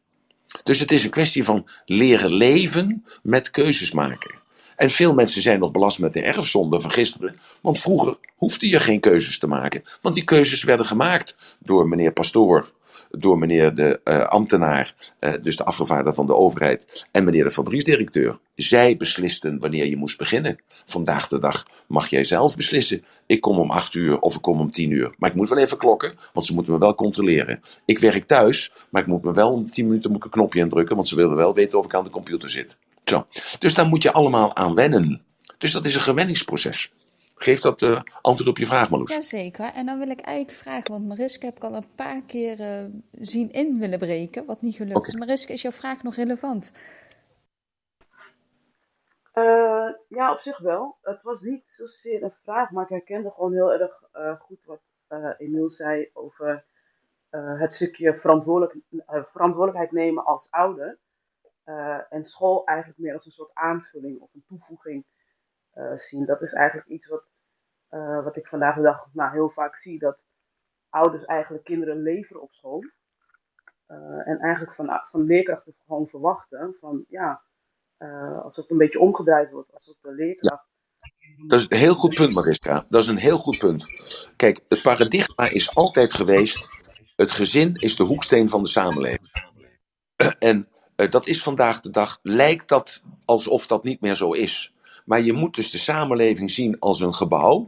Dus het is een kwestie van leren leven met keuzes maken. En veel mensen zijn nog belast met de erfzonde van gisteren. Want vroeger hoefde je geen keuzes te maken. Want die keuzes werden gemaakt door meneer Pastoor, door meneer de uh, ambtenaar, uh, dus de afgevaardigde van de overheid, en meneer de fabrieksdirecteur. Zij beslisten wanneer je moest beginnen. Vandaag de dag mag jij zelf beslissen. Ik kom om 8 uur of ik kom om 10 uur. Maar ik moet wel even klokken, want ze moeten me wel controleren. Ik werk thuis, maar ik moet me wel om 10 minuten een knopje indrukken, want ze willen wel weten of ik aan de computer zit. Zo. Dus daar moet je allemaal aan wennen. Dus dat is een gewenningsproces. Geeft dat uh, antwoord op je vraag, Marloes? Jazeker. En dan wil ik eigenlijk vragen, want Mariska heb ik al een paar keer uh, zien in willen breken, wat niet gelukt okay. is. Mariska, is jouw vraag nog relevant? Uh, ja, op zich wel. Het was niet zozeer een vraag, maar ik herkende gewoon heel erg goed wat Emiel zei over het stukje verantwoordelijk, verantwoordelijkheid nemen als ouder. Uh, en school eigenlijk meer als een soort aanvulling of een toevoeging uh, zien. Dat is eigenlijk iets wat, uh, wat ik vandaag de dag nou, heel vaak zie. Dat ouders eigenlijk kinderen leveren op school. en eigenlijk van, van leerkrachten gewoon verwachten van ja, als het een beetje omgedraaid wordt, als het de leerkracht. Dat is een heel goed punt, Mariska. Dat is een heel goed punt. Kijk, het paradigma is altijd geweest: het gezin is de hoeksteen van de samenleving. En uh, dat is vandaag de dag, lijkt dat alsof dat niet meer zo is. Maar je moet dus de samenleving zien als een gebouw.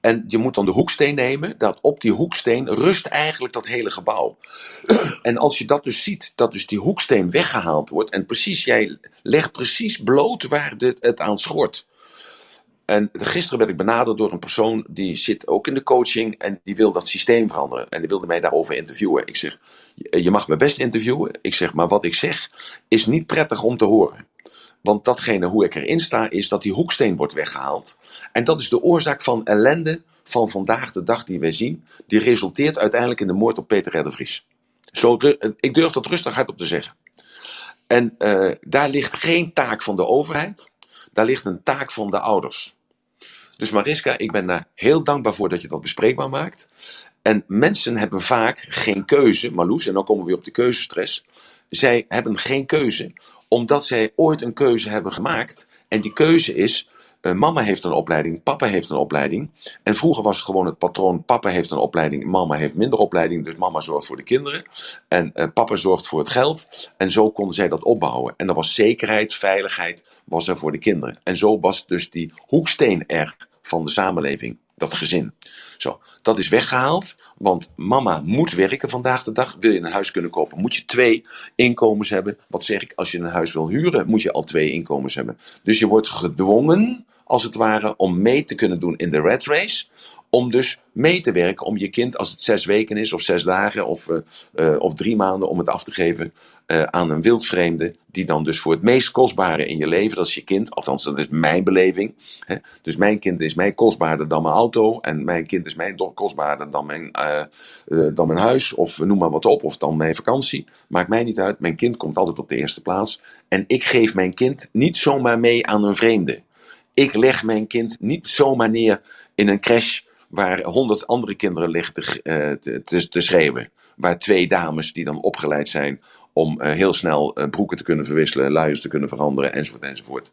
En je moet dan de hoeksteen nemen. Dat op die hoeksteen rust eigenlijk dat hele gebouw. En als je dat dus ziet, dat dus die hoeksteen weggehaald wordt. En precies, jij legt precies bloot waar dit, het aan schort. En gisteren werd ik benaderd door een persoon die zit ook in de coaching en die wil dat systeem veranderen. En die wilde mij daarover interviewen. Ik zeg, je mag me best interviewen. Ik zeg, maar wat ik zeg is niet prettig om te horen. Want datgene hoe ik erin sta is dat die hoeksteen wordt weggehaald. En dat is de oorzaak van ellende van vandaag de dag die wij zien, die resulteert uiteindelijk in de moord op Peter R. Zo, ik durf dat rustig hard op te zeggen. En uh, daar ligt geen taak van de overheid, daar ligt een taak van de ouders. Dus Mariska, ik ben daar heel dankbaar voor dat je dat bespreekbaar maakt. En mensen hebben vaak geen keuze, Marloes, en dan komen we weer op de keuzestress. Zij hebben geen keuze, omdat zij ooit een keuze hebben gemaakt. En die keuze is, uh, mama heeft een opleiding, papa heeft een opleiding. En vroeger was het gewoon het patroon, papa heeft een opleiding, mama heeft minder opleiding. Dus mama zorgt voor de kinderen en uh, papa zorgt voor het geld. En zo konden zij dat opbouwen. En er was zekerheid, veiligheid was er voor de kinderen. En zo was dus die hoeksteen er van de samenleving, dat gezin. Zo, dat is weggehaald, want mama moet werken vandaag de dag. Wil je een huis kunnen kopen, moet je twee inkomens hebben. Wat zeg ik, als je een huis wil huren, moet je al twee inkomens hebben. Dus je wordt gedwongen, als het ware, om mee te kunnen doen in de red race om dus mee te werken om je kind, als het zes weken is, of zes dagen, of, uh, uh, of drie maanden, om het af te geven uh, aan een wildvreemde, die dan dus voor het meest kostbare in je leven, dat is je kind, althans dat is mijn beleving. Hè? Dus mijn kind is mij kostbaarder dan mijn auto, en mijn kind is mij kostbaarder dan mijn, dan mijn huis, of noem maar wat op, of dan mijn vakantie. Maakt mij niet uit, mijn kind komt altijd op de eerste plaats. En ik geef mijn kind niet zomaar mee aan een vreemde. Ik leg mijn kind niet zomaar neer in een crash waar honderd andere kinderen liggen te, uh, te, te, schreeuwen. Waar twee dames die dan opgeleid zijn om uh, heel snel uh, broeken te kunnen verwisselen, luiers te kunnen veranderen, enzovoort, enzovoort.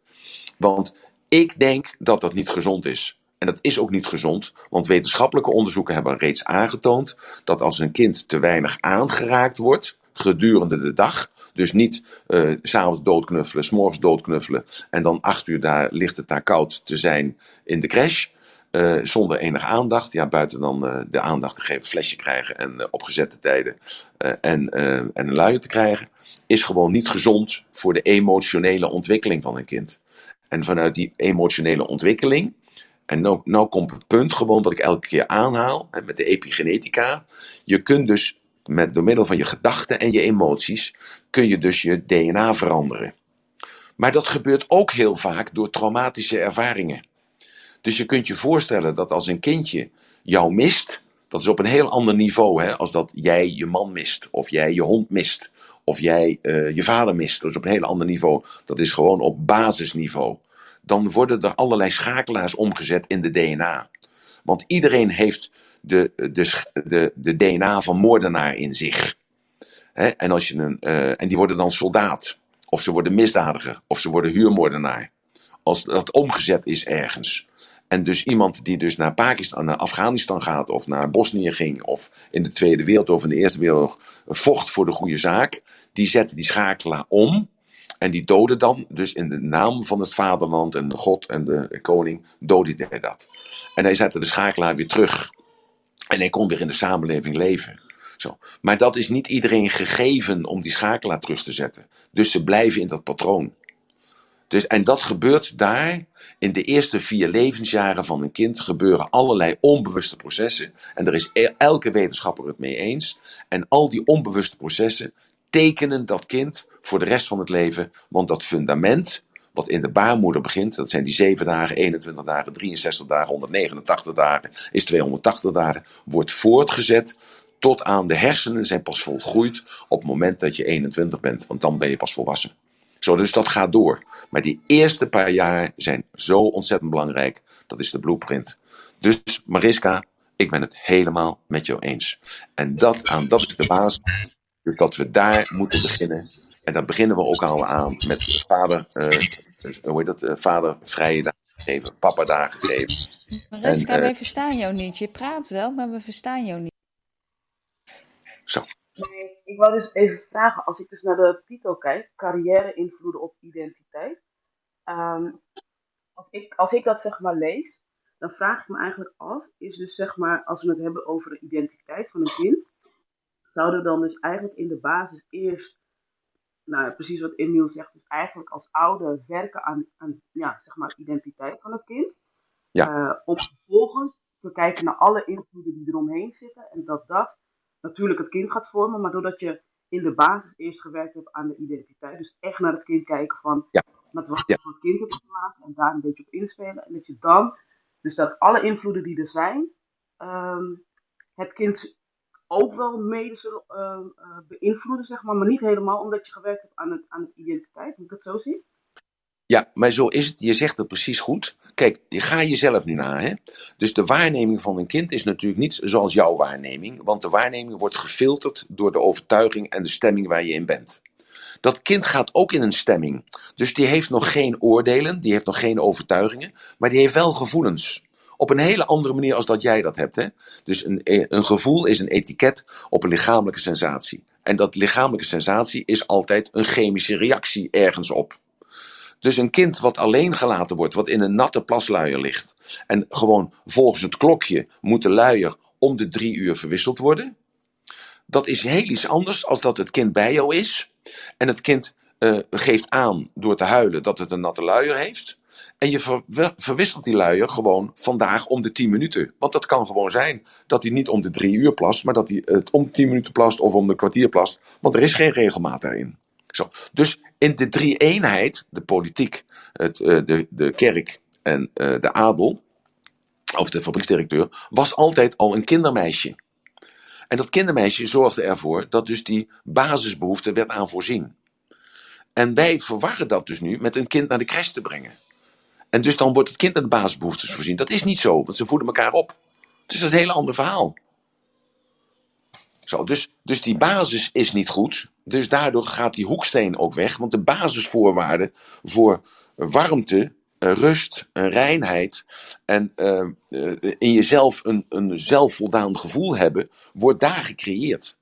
Want ik denk dat dat niet gezond is. En dat is ook niet gezond, want wetenschappelijke onderzoeken hebben reeds aangetoond dat als een kind te weinig aangeraakt wordt gedurende de dag, dus niet uh, s'avonds doodknuffelen, s'morgens doodknuffelen en dan acht uur daar ligt het daar koud te zijn in de crash. Uh, zonder enige aandacht. Ja, buiten dan uh, de aandacht te geven, flesje krijgen en uh, op gezette tijden en, en een luier te krijgen, is gewoon niet gezond voor de emotionele ontwikkeling van een kind. En vanuit die emotionele ontwikkeling, en nou, nou komt het punt gewoon wat ik elke keer aanhaal met de epigenetica. Je kunt dus met, door middel van je gedachten en je emoties, kun je dus je DNA veranderen. Maar dat gebeurt ook heel vaak door traumatische ervaringen. Dus je kunt je voorstellen dat als een kindje jou mist, dat is op een heel ander niveau, hè, als dat jij je man mist, of jij je hond mist, of jij uh, je vader mist. Dat is op een heel ander niveau. Dat is gewoon op basisniveau. Dan worden er allerlei schakelaars omgezet in de DNA. Want iedereen heeft de, de, de, de DNA van moordenaar in zich. En, als je een, uh, en die worden dan soldaat. Of ze worden misdadiger. Of ze worden huurmoordenaar. Als dat omgezet is ergens. En dus iemand die dus naar Pakistan, naar Afghanistan gaat, of naar Bosnië ging, of in de Tweede Wereldoorlog of in de Eerste Wereldoorlog vocht voor de goede zaak, die zette die schakelaar om. En die doodde dan, dus in de naam van het vaderland en de God en de koning, doodde hij dat. En hij zette de schakelaar weer terug. En hij kon weer in de samenleving leven. Zo. Maar dat is niet iedereen gegeven om die schakelaar terug te zetten. Dus ze blijven in dat patroon. Dus, en dat gebeurt daar in de eerste vier levensjaren van een kind gebeuren allerlei onbewuste processen. En daar is e-, elke wetenschapper het mee eens. En al die onbewuste processen tekenen dat kind voor de rest van het leven. Want dat fundament, wat in de baarmoeder begint, dat zijn die 7 dagen, 21 dagen, 63 dagen, 189 dagen, is 280 dagen, wordt voortgezet tot aan de hersenen zijn pas volgroeid op het moment dat je 21 bent. Want dan ben je pas volwassen. Zo, dus dat gaat door. Maar die eerste paar jaar zijn zo ontzettend belangrijk. Dat is de blueprint. Dus Mariska, ik ben het helemaal met jou eens. En dat, aan, dat is de basis. Dus dat we daar moeten beginnen. En daar beginnen we ook al aan met vader, uh, hoe heet dat, uh, vader vrije dagen geven, papa dagen geven. Mariska, en, uh, wij verstaan jou niet. Je praat wel, maar we verstaan jou niet. Zo. Nee, ik wou dus even vragen, als ik dus naar de titel kijk, carrière invloeden op identiteit. Um, als, ik, als ik dat zeg maar lees, dan vraag ik me eigenlijk af, is dus zeg maar, als we het hebben over de identiteit van een kind, zouden we dan dus eigenlijk in de basis eerst, nou precies wat Emiel zegt, dus eigenlijk als ouder werken aan, aan ja, zeg maar, identiteit van een kind. Ja. Uh, om vervolgens te kijken naar alle invloeden die eromheen zitten en dat dat natuurlijk het kind gaat vormen, maar doordat je in de basis eerst gewerkt hebt aan de identiteit, dus echt naar het kind kijken van ja. met wat ja. voor kind hebt gemaakt en daar een beetje op inspelen en dat je dan, dus dat alle invloeden die er zijn, ehm, het kind ook wel mede zullen uh, beïnvloeden, zeg maar, maar niet helemaal omdat je gewerkt hebt aan, het, aan de identiteit. Moet ik dat zo zien? Ja, maar zo is het. Je zegt het precies goed. Kijk, ga jezelf nu na. Hè? Dus de waarneming van een kind is natuurlijk niet zoals jouw waarneming, want de waarneming wordt gefilterd door de overtuiging en de stemming waar je in bent. Dat kind gaat ook in een stemming. Dus die heeft nog geen oordelen, die heeft nog geen overtuigingen, maar die heeft wel gevoelens. Op een hele andere manier als dat jij dat hebt. Hè? Dus een, een gevoel is een etiket op een lichamelijke sensatie. En dat lichamelijke sensatie is altijd een chemische reactie ergens op. Dus een kind wat alleen gelaten wordt, wat in een natte plasluier ligt. En gewoon volgens het klokje moet de luier om de drie uur verwisseld worden. Dat is heel iets anders als dat het kind bij jou is. En het kind uh, geeft aan door te huilen dat het een natte luier heeft. En je ver, verwisselt die luier gewoon vandaag om de 10 minuten. Want dat kan gewoon zijn dat hij niet om de 3 uur plast, maar dat hij het om 10 minuten plast of om de kwartier plast. Want er is geen regelmaat daarin. Dus in de drie eenheid, de politiek, het, uh, de, de kerk en uh, de adel, of de fabrieksdirecteur, was altijd al een kindermeisje. En dat kindermeisje zorgde ervoor dat dus die basisbehoefte werd aan voorzien. En wij verwarren dat dus nu met een kind naar de crash te brengen. En dus dan wordt het kind aan de basisbehoeftes voorzien. Dat is niet zo, want ze voeden elkaar op. Dus dat is een hele ander verhaal. Zo, dus, dus die basis is niet goed. Dus daardoor gaat die hoeksteen ook weg. Want de basisvoorwaarden voor warmte, rust, reinheid en uh, in jezelf een, een zelfvoldaan gevoel hebben, wordt daar gecreëerd.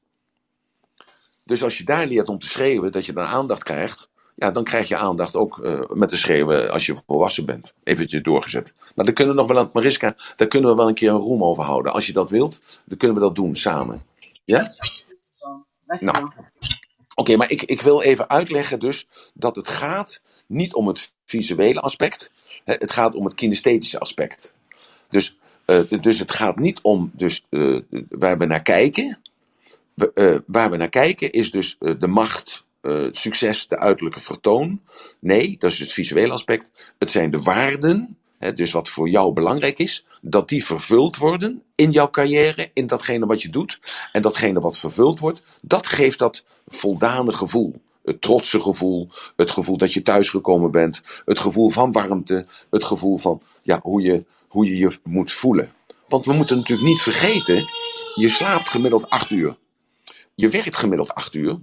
Dus als je daar leert om te schreeuwen, dat je dan aandacht krijgt, ja, dan krijg je aandacht ook uh, met te schreeuwen als je volwassen bent. Eventjes doorgezet. Maar dan kunnen we nog wel, aan Mariska, daar kunnen we wel een keer een roem over houden. Als je dat wilt, dan kunnen we dat doen samen. Ja? Nou. Oké, maar ik, ik wil even uitleggen dus dat het gaat niet om het visuele aspect. Het gaat om het kinesthetische aspect. Dus, uh, dus het gaat niet om dus, uh, waar we naar kijken. We, waar we naar kijken is dus de macht, het succes, de uiterlijke vertoon. Nee, dat is het visuele aspect. Het zijn de waarden dus wat voor jou belangrijk is, dat die vervuld worden in jouw carrière, in datgene wat je doet. En datgene wat vervuld wordt, dat geeft dat voldane gevoel. Het trotse gevoel, het gevoel dat je thuisgekomen bent, het gevoel van warmte, het gevoel van ja, hoe, je, hoe je je moet voelen. Want we moeten natuurlijk niet vergeten, je slaapt gemiddeld acht uur. Je werkt gemiddeld acht uur.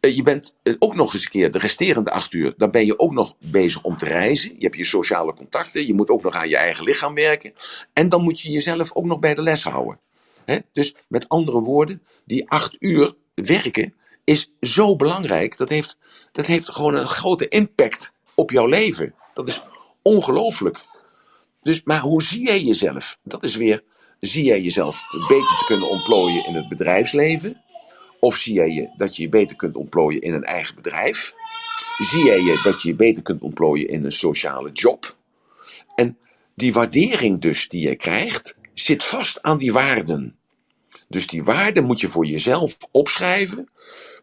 Eh, je bent eh, ook nog eens een keer de resterende acht uur, dan ben je ook nog bezig om te reizen. Je hebt je sociale contacten, je moet ook nog aan je eigen lichaam werken. En dan moet je jezelf ook nog bij de les houden. Dus met andere woorden, die acht uur werken is zo belangrijk. Dat heeft, dat heeft gewoon een grote impact op jouw leven. Dat is ongelooflijk. Dus, maar hoe zie jij jezelf? Dat is weer, zie jij jezelf beter te kunnen ontplooien in het bedrijfsleven? Of zie jij je dat je je beter kunt ontplooien in een eigen bedrijf? Zie jij je dat je je beter kunt ontplooien in een sociale job? En die waardering dus die je krijgt, zit vast aan die waarden. Dus die waarden moet je voor jezelf opschrijven.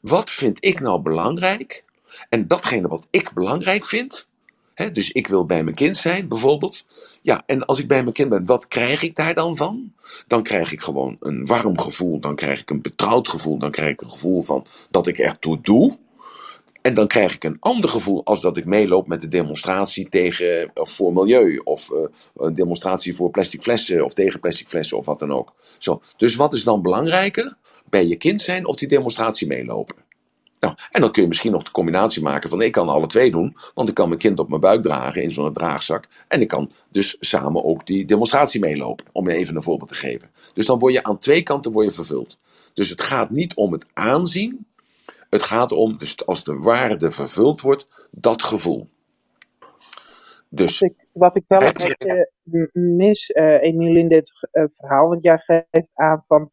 Wat vind ik nou belangrijk? En datgene wat ik belangrijk vind, dus ik wil bij mijn kind zijn, bijvoorbeeld. Ja, en als ik bij mijn kind ben, wat krijg ik daar dan van? Dan krijg ik gewoon een warm gevoel, dan krijg ik een betrouwd gevoel, dan krijg ik een gevoel van dat ik ertoe doe. En dan krijg ik een ander gevoel als dat ik meeloop met de demonstratie tegen, of voor milieu, of uh, een demonstratie voor plastic flessen, of tegen plastic flessen, of wat dan ook. Zo. Dus wat is dan belangrijker? Bij je kind zijn of die demonstratie meelopen? Nou, en dan kun je misschien nog de combinatie maken van ik kan alle twee doen, want ik kan mijn kind op mijn buik dragen in zo'n draagzak en ik kan dus samen ook die demonstratie meelopen, om je even een voorbeeld te geven. Dus dan word je aan twee kanten word je vervuld. Dus het gaat niet om het aanzien, het gaat om, dus als de waarde vervuld wordt, dat gevoel. Dus, wat, ik, wat ik wel een beetje mis, uh, Emiel, in dit uh, verhaal, want jij geeft aan van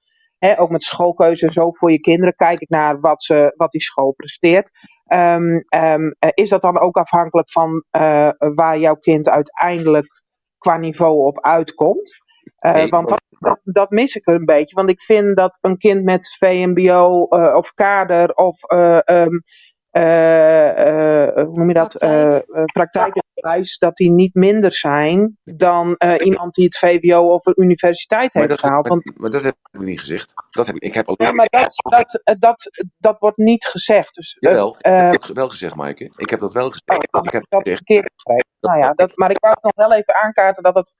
ook met schoolkeuze zo voor je kinderen. Kijk ik naar wat, ze, wat die school presteert. Um, um, is dat dan ook afhankelijk van uh, waar jouw kind uiteindelijk qua niveau op uitkomt? Uh, want dat, dat, dat, mis ik een beetje. Want ik vind dat een kind met VMBO uh, of kader of um, hoe noem je dat, praktijk. praktijk dat die niet minder zijn dan iemand die het VWO of een universiteit heeft gehaald. Want, maar, dat heb ik niet gezegd. Dat heb ik, ik heb alleen... Ja, maar dat, dat, dat, dat wordt niet gezegd. Dus, Jawel, ik heb het wel gezegd, Maaike. Ik heb dat wel gezegd. Oh, ik heb dat verkeerd gezegd. Nou ja, dat, maar ik wou nog wel even aankaarten dat het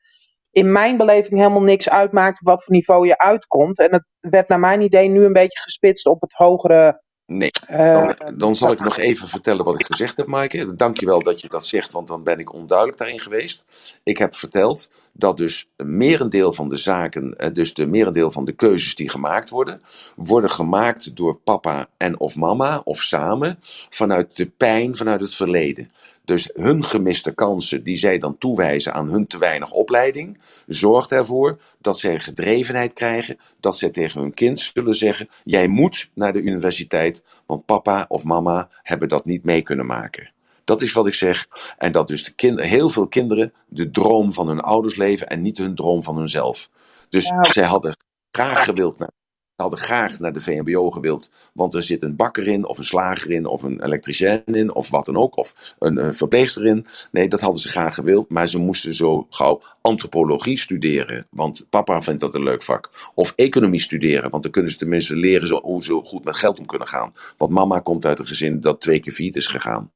in mijn beleving helemaal niks uitmaakt op wat voor niveau je uitkomt. En het werd naar mijn idee nu een beetje gespitst op het hogere Nee, dan, eh, dan, zal ik nog even vertellen wat ik gezegd heb, Maaike. Dankjewel dat je dat zegt, want dan ben ik onduidelijk daarin geweest. Ik heb verteld dat dus een merendeel van de zaken, eh, dus de merendeel van de keuzes die gemaakt worden, worden gemaakt door papa en of mama of samen vanuit de pijn vanuit het verleden. Dus hun gemiste kansen die zij dan toewijzen aan hun te weinig opleiding, zorgt ervoor dat zij gedrevenheid krijgen, dat zij tegen hun kind zullen zeggen: Jij moet naar de universiteit, want papa of mama hebben dat niet mee kunnen maken. Dat is wat ik zeg. En dat dus de kind, heel veel kinderen de droom van hun ouders leven en niet hun droom van hunzelf. Dus zij hadden graag gewild naar hadden graag naar de VMBO gewild, want er zit een bakker in, of een slager in, of een elektricien in, of wat dan ook, of een, verpleegster in. Nee, dat hadden ze graag gewild, maar ze moesten zo gauw antropologie studeren, want papa vindt dat een leuk vak. Of economie studeren, want dan kunnen ze tenminste leren zo, hoe ze goed met geld om kunnen gaan. Want mama komt uit een gezin dat twee keer failliet is gegaan.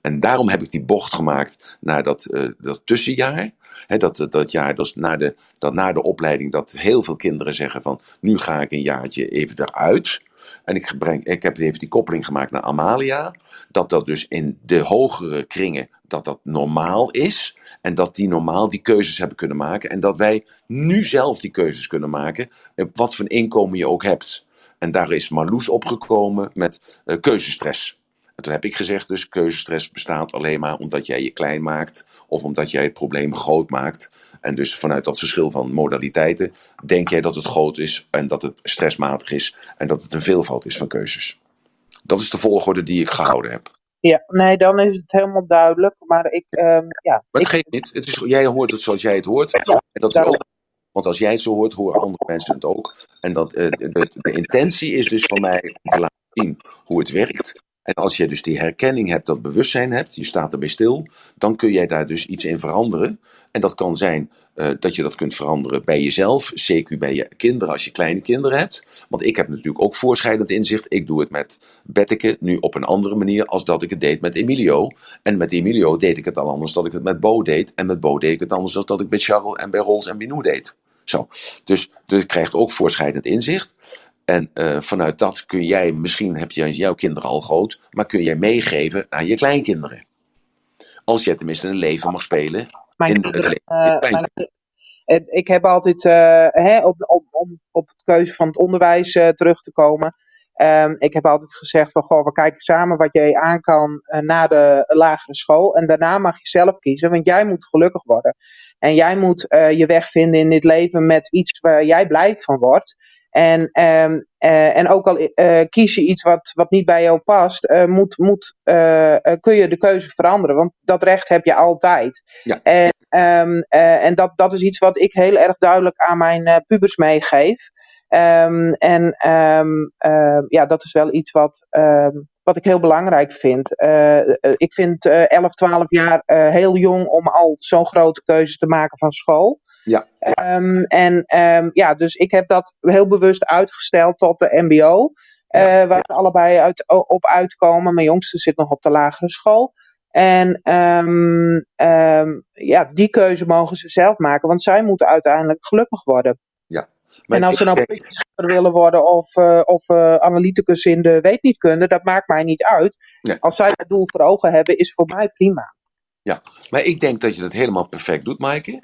En daarom heb ik die bocht gemaakt naar dat, uh, dat tussenjaar dat, dat jaar, dat, na de, dat na de opleiding, dat heel veel kinderen zeggen van nu ga ik een jaartje even eruit. En ik, breng, ik heb even die koppeling gemaakt naar Amalia. Dat dat dus in de hogere kringen, dat dat normaal is. En dat die normaal die keuzes hebben kunnen maken. En dat wij nu zelf die keuzes kunnen maken. Wat voor inkomen je ook hebt. En daar is Marloes opgekomen met uh, keuzestress. En toen heb ik gezegd, dus keuzestress bestaat alleen maar omdat jij je klein maakt of omdat jij het probleem groot maakt. En dus vanuit dat verschil van modaliteiten denk jij dat het groot is en dat het stressmatig is en dat het een veelvoud is van keuzes. Dat is de volgorde die ik gehouden heb. Ja, nee, dan is het helemaal duidelijk. Maar ik, um, ja. Maar het geeft niet. Het is, jij hoort het zoals jij het hoort. Ja, en dat ook, want als jij het zo hoort, horen andere mensen het ook. En dat, uh, de, de intentie is dus van mij om te laten zien hoe het werkt. En als je dus die herkenning hebt, dat bewustzijn hebt, je staat erbij stil, dan kun jij daar dus iets in veranderen. En dat kan zijn uh, dat je dat kunt veranderen bij jezelf, zeker bij je kinderen als je kleine kinderen hebt. Want ik heb natuurlijk ook voorscheidend inzicht. Ik doe het met Betteke nu op een andere manier als dat ik het deed met Emilio. En met Emilio deed ik het al anders dan ik het met Bo deed. En met Bo deed ik het anders dan dat ik met Charles en bij Rolls en Binou deed. Zo. Dus, dus krijgt ook voorscheidend inzicht. En uh, vanuit dat kun jij, misschien heb je jouw kinderen al groot, maar kun jij meegeven aan je kleinkinderen. Als jij tenminste een leven mag spelen mijn, in het leven uh, mijn, Ik heb altijd, uh, hè, op, op, om op het keuze van het onderwijs terug te komen. Um, ik heb altijd gezegd van, goh, we kijken samen wat jij aan kan na de lagere school. En daarna mag je zelf kiezen, want jij moet gelukkig worden. En jij moet je weg vinden in dit leven met iets waar jij blij van wordt. En, um, uh, en ook al uh, kies je iets wat, wat niet bij jou past, uh, moet, moet, kun je de keuze veranderen. Want dat recht heb je altijd. Ja. En, um, en dat, dat is iets wat ik heel erg duidelijk aan mijn pubers meegeef. Um, en ja, dat is wel iets wat, wat ik heel belangrijk vind. ik vind 11, 12 jaar heel jong om al zo'n grote keuze te maken van school. Ja. Um, en um, ja, dus ik heb dat heel bewust uitgesteld tot de MBO. Ja, uh, waar ja. allebei uit, op uitkomen. Mijn jongste zit nog op de lagere school. En um, ja, die keuze mogen ze zelf maken, want zij moeten uiteindelijk gelukkig worden. Ja. en als ze nou politieker willen worden of, uh, of uh, analyticus in de weet niet kunnen, dat maakt mij niet uit. Als zij dat doel voor ogen hebben, is voor mij prima. Ja, maar ik denk dat je dat helemaal perfect doet, Maaike.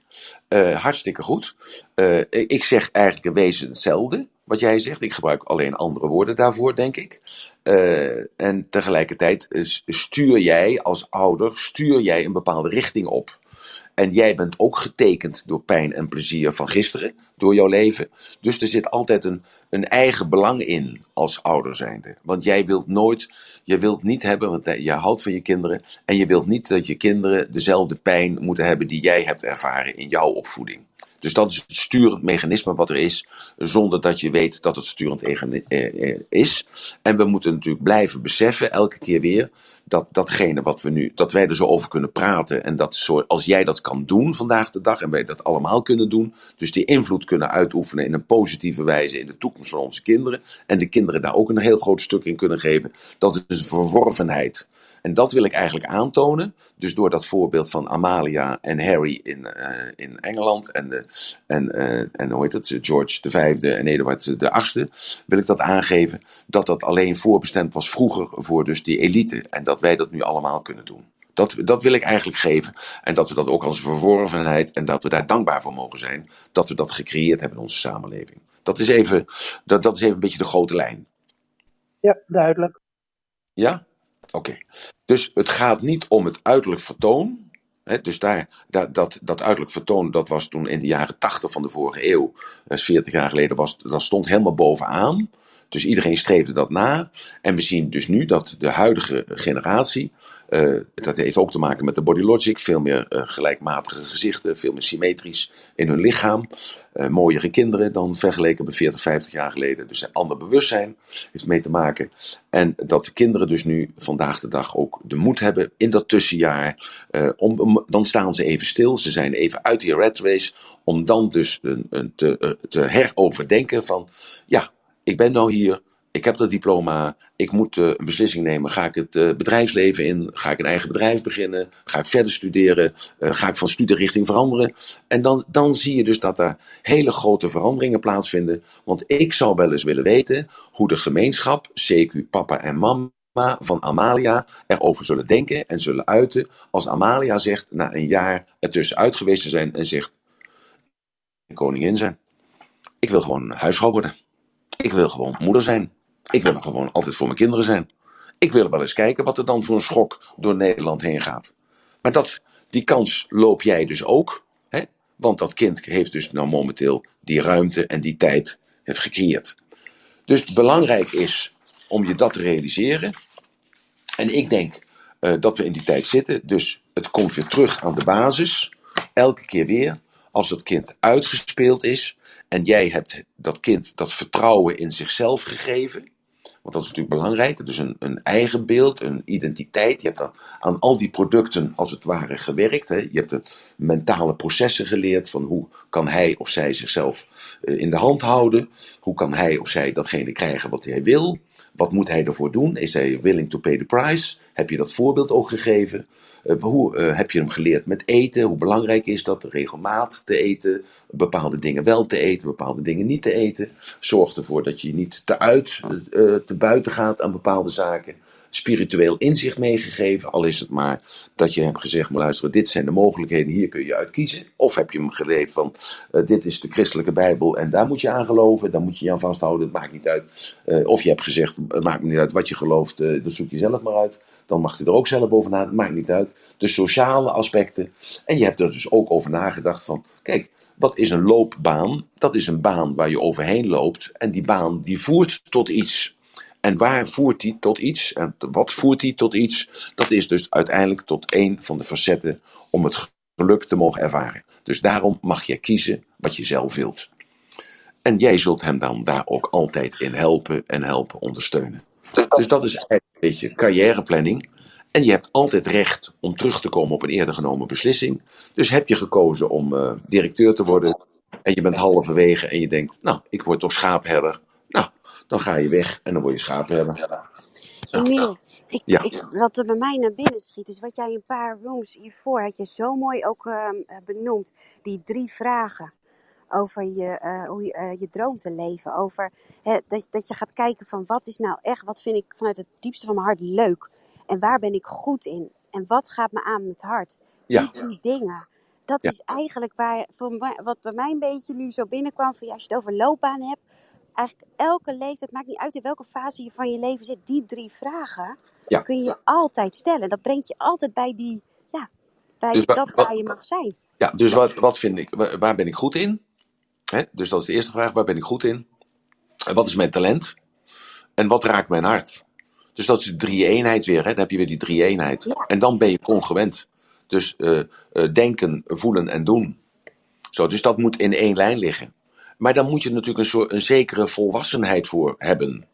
Uh, hartstikke goed. Uh, ik zeg eigenlijk in wezen hetzelfde wat jij zegt. Ik gebruik alleen andere woorden daarvoor, denk ik. Uh, en tegelijkertijd stuur jij als ouder stuur jij een bepaalde richting op. En jij bent ook getekend door pijn en plezier van gisteren, door jouw leven. Dus er zit altijd een, een eigen belang in als ouder zijnde. Want jij wilt nooit, je wilt niet hebben, want je houdt van je kinderen. En je wilt niet dat je kinderen dezelfde pijn moeten hebben die jij hebt ervaren in jouw opvoeding. Dus dat is het sturend mechanisme wat er is, zonder dat je weet dat het sturend is. En we moeten natuurlijk blijven beseffen, elke keer weer, dat datgene wat we nu, dat wij er zo over kunnen praten. En dat als jij dat kan doen vandaag de dag, en wij dat allemaal kunnen doen, dus die invloed kunnen uitoefenen in een positieve wijze in de toekomst van onze kinderen. En de kinderen daar ook een heel groot stuk in kunnen geven. Dat is een verworvenheid. En dat wil ik eigenlijk aantonen. Dus door dat voorbeeld van Amalia en Harry in, uh, in Engeland en, de, en, uh, en hoe heet het, George V en Eduard VIII, wil ik dat aangeven dat dat alleen voorbestemd was vroeger voor dus die elite. En dat wij dat nu allemaal kunnen doen. Dat, dat wil ik eigenlijk geven. En dat we dat ook als verworvenheid en dat we daar dankbaar voor mogen zijn dat we dat gecreëerd hebben in onze samenleving. Dat is even, dat, dat is even een beetje de grote lijn. Ja, duidelijk. Ja? Oké. Dus het gaat niet om het uiterlijk vertoon. Dus daar, dat, dat, dat uiterlijk vertoon, dat was toen in de jaren 80 van de vorige eeuw, 40 eh, jaar geleden, was, dat stond helemaal bovenaan. Dus iedereen streefde dat na. En we zien dus nu dat de huidige generatie uh, dat heeft ook te maken met de body logic. Veel meer uh, gelijkmatige gezichten, veel meer symmetrisch in hun lichaam. Uh, mooiere kinderen dan vergeleken met 40, 50 jaar geleden. Dus een ander bewustzijn heeft mee te maken. En dat de kinderen dus nu vandaag de dag ook de moed hebben in dat tussenjaar. Om, dan staan ze even stil, ze zijn even uit die rat race. Om dan dus te, te heroverdenken van, ja, ik ben nou hier, ik heb dat diploma, ik moet uh, een beslissing nemen. Ga ik het uh, bedrijfsleven in? Ga ik een eigen bedrijf beginnen? Ga ik verder studeren? Uh, ga ik van studierichting veranderen? En dan, dan zie je dus dat er hele grote veranderingen plaatsvinden. Want ik zou wel eens willen weten hoe de gemeenschap, CQ, papa en mama, van Amalia erover zullen denken en zullen uiten. Als Amalia zegt, na een jaar ertussenuit geweest te zijn en zegt: Koningin zijn. Ik wil gewoon huisvrouw worden. Ik wil gewoon moeder zijn. Ik wil gewoon altijd voor mijn kinderen zijn. Ik wil wel eens kijken wat er dan voor een schok door Nederland heen gaat. Maar dat, die kans loop jij dus ook. Hè? Want dat kind heeft dus nou momenteel die ruimte en die tijd heeft gecreëerd. Dus belangrijk is om je dat te realiseren. En ik denk uh, dat we in die tijd zitten. Dus het komt weer terug aan de basis. Elke keer weer. Als het kind uitgespeeld is. En jij hebt dat kind dat vertrouwen in zichzelf gegeven. Dat is natuurlijk belangrijk. Dus een, een eigen beeld, een identiteit. Je hebt aan, aan al die producten als het ware gewerkt. Hè. Je hebt de mentale processen geleerd van hoe kan hij of zij zichzelf uh, in de hand houden. Hoe kan hij of zij datgene krijgen wat hij wil. Wat moet hij ervoor doen? Is hij willing to pay the price? Heb je dat voorbeeld ook gegeven? Uh, hoe uh, heb je hem geleerd met eten? Hoe belangrijk is dat? Regelmaat te eten, bepaalde dingen wel te eten, bepaalde dingen niet te eten. Zorg ervoor dat je niet te uit, uh, te buiten gaat aan bepaalde zaken spiritueel inzicht meegegeven. Al is het maar dat je hebt gezegd, maar luister, dit zijn de mogelijkheden, hier kun je uit kiezen. Of heb je hem geleefd van, uh, dit is de christelijke bijbel en daar moet je aan geloven. Daar moet je je aan vasthouden, het maakt niet uit. Uh, of je hebt gezegd, het maakt niet uit wat je gelooft, uh, dat zoek je zelf maar uit. Dan mag je er ook zelf over na, het maakt niet uit. De sociale aspecten. En je hebt er dus ook over nagedacht van, kijk, wat is een loopbaan? Dat is een baan waar je overheen loopt. En die baan die voert tot iets. En waar voert die tot iets? En wat voert die tot iets? Dat is dus uiteindelijk tot een van de facetten om het geluk te mogen ervaren. Dus daarom mag je kiezen wat je zelf wilt. En jij zult hem dan daar ook altijd in helpen en helpen ondersteunen. Dus dat is eigenlijk een beetje carrièreplanning. En je hebt altijd recht om terug te komen op een eerder genomen beslissing. Dus heb je gekozen om uh, directeur te worden en je bent halverwege en je denkt, nou, ik word toch schaapherder. Dan ga je weg en dan word je schaapherder. Emiel, ik, ja. ik, wat er bij mij naar binnen schiet, is wat jij een paar rooms hiervoor had je zo mooi ook uh, benoemd. Die drie vragen over je, uh, hoe je, uh, je droom te leven. Over hè, dat, dat je gaat kijken van wat is nou echt, wat vind ik vanuit het diepste van mijn hart leuk. En waar ben ik goed in? En wat gaat me aan het hart? Ja. Die drie dingen. Dat ja. is eigenlijk waar, voor mij, wat bij mij een beetje nu zo binnenkwam. Van, ja, als je het over loopbaan hebt. Eigenlijk elke leeftijd, maakt niet uit in welke fase je van je leven zit. Die drie vragen ja. kun je altijd stellen. Dat brengt je altijd bij die, ja, bij Dus dat waar je mag zijn. Ja, dus wat, wat vind ik, wa- waar ben ik goed in? Hè? Dus dat is de eerste vraag, waar ben ik goed in? En wat is mijn talent? En wat raakt mijn hart? Dus dat is de drie-eenheid weer, hè? dan heb je weer die drie-eenheid. Ja. En dan ben je congruent. Dus eh, eh, denken, voelen en doen. Zo, dus dat moet in één lijn liggen. Maar dan moet je natuurlijk een, soort, een zekere volwassenheid voor hebben.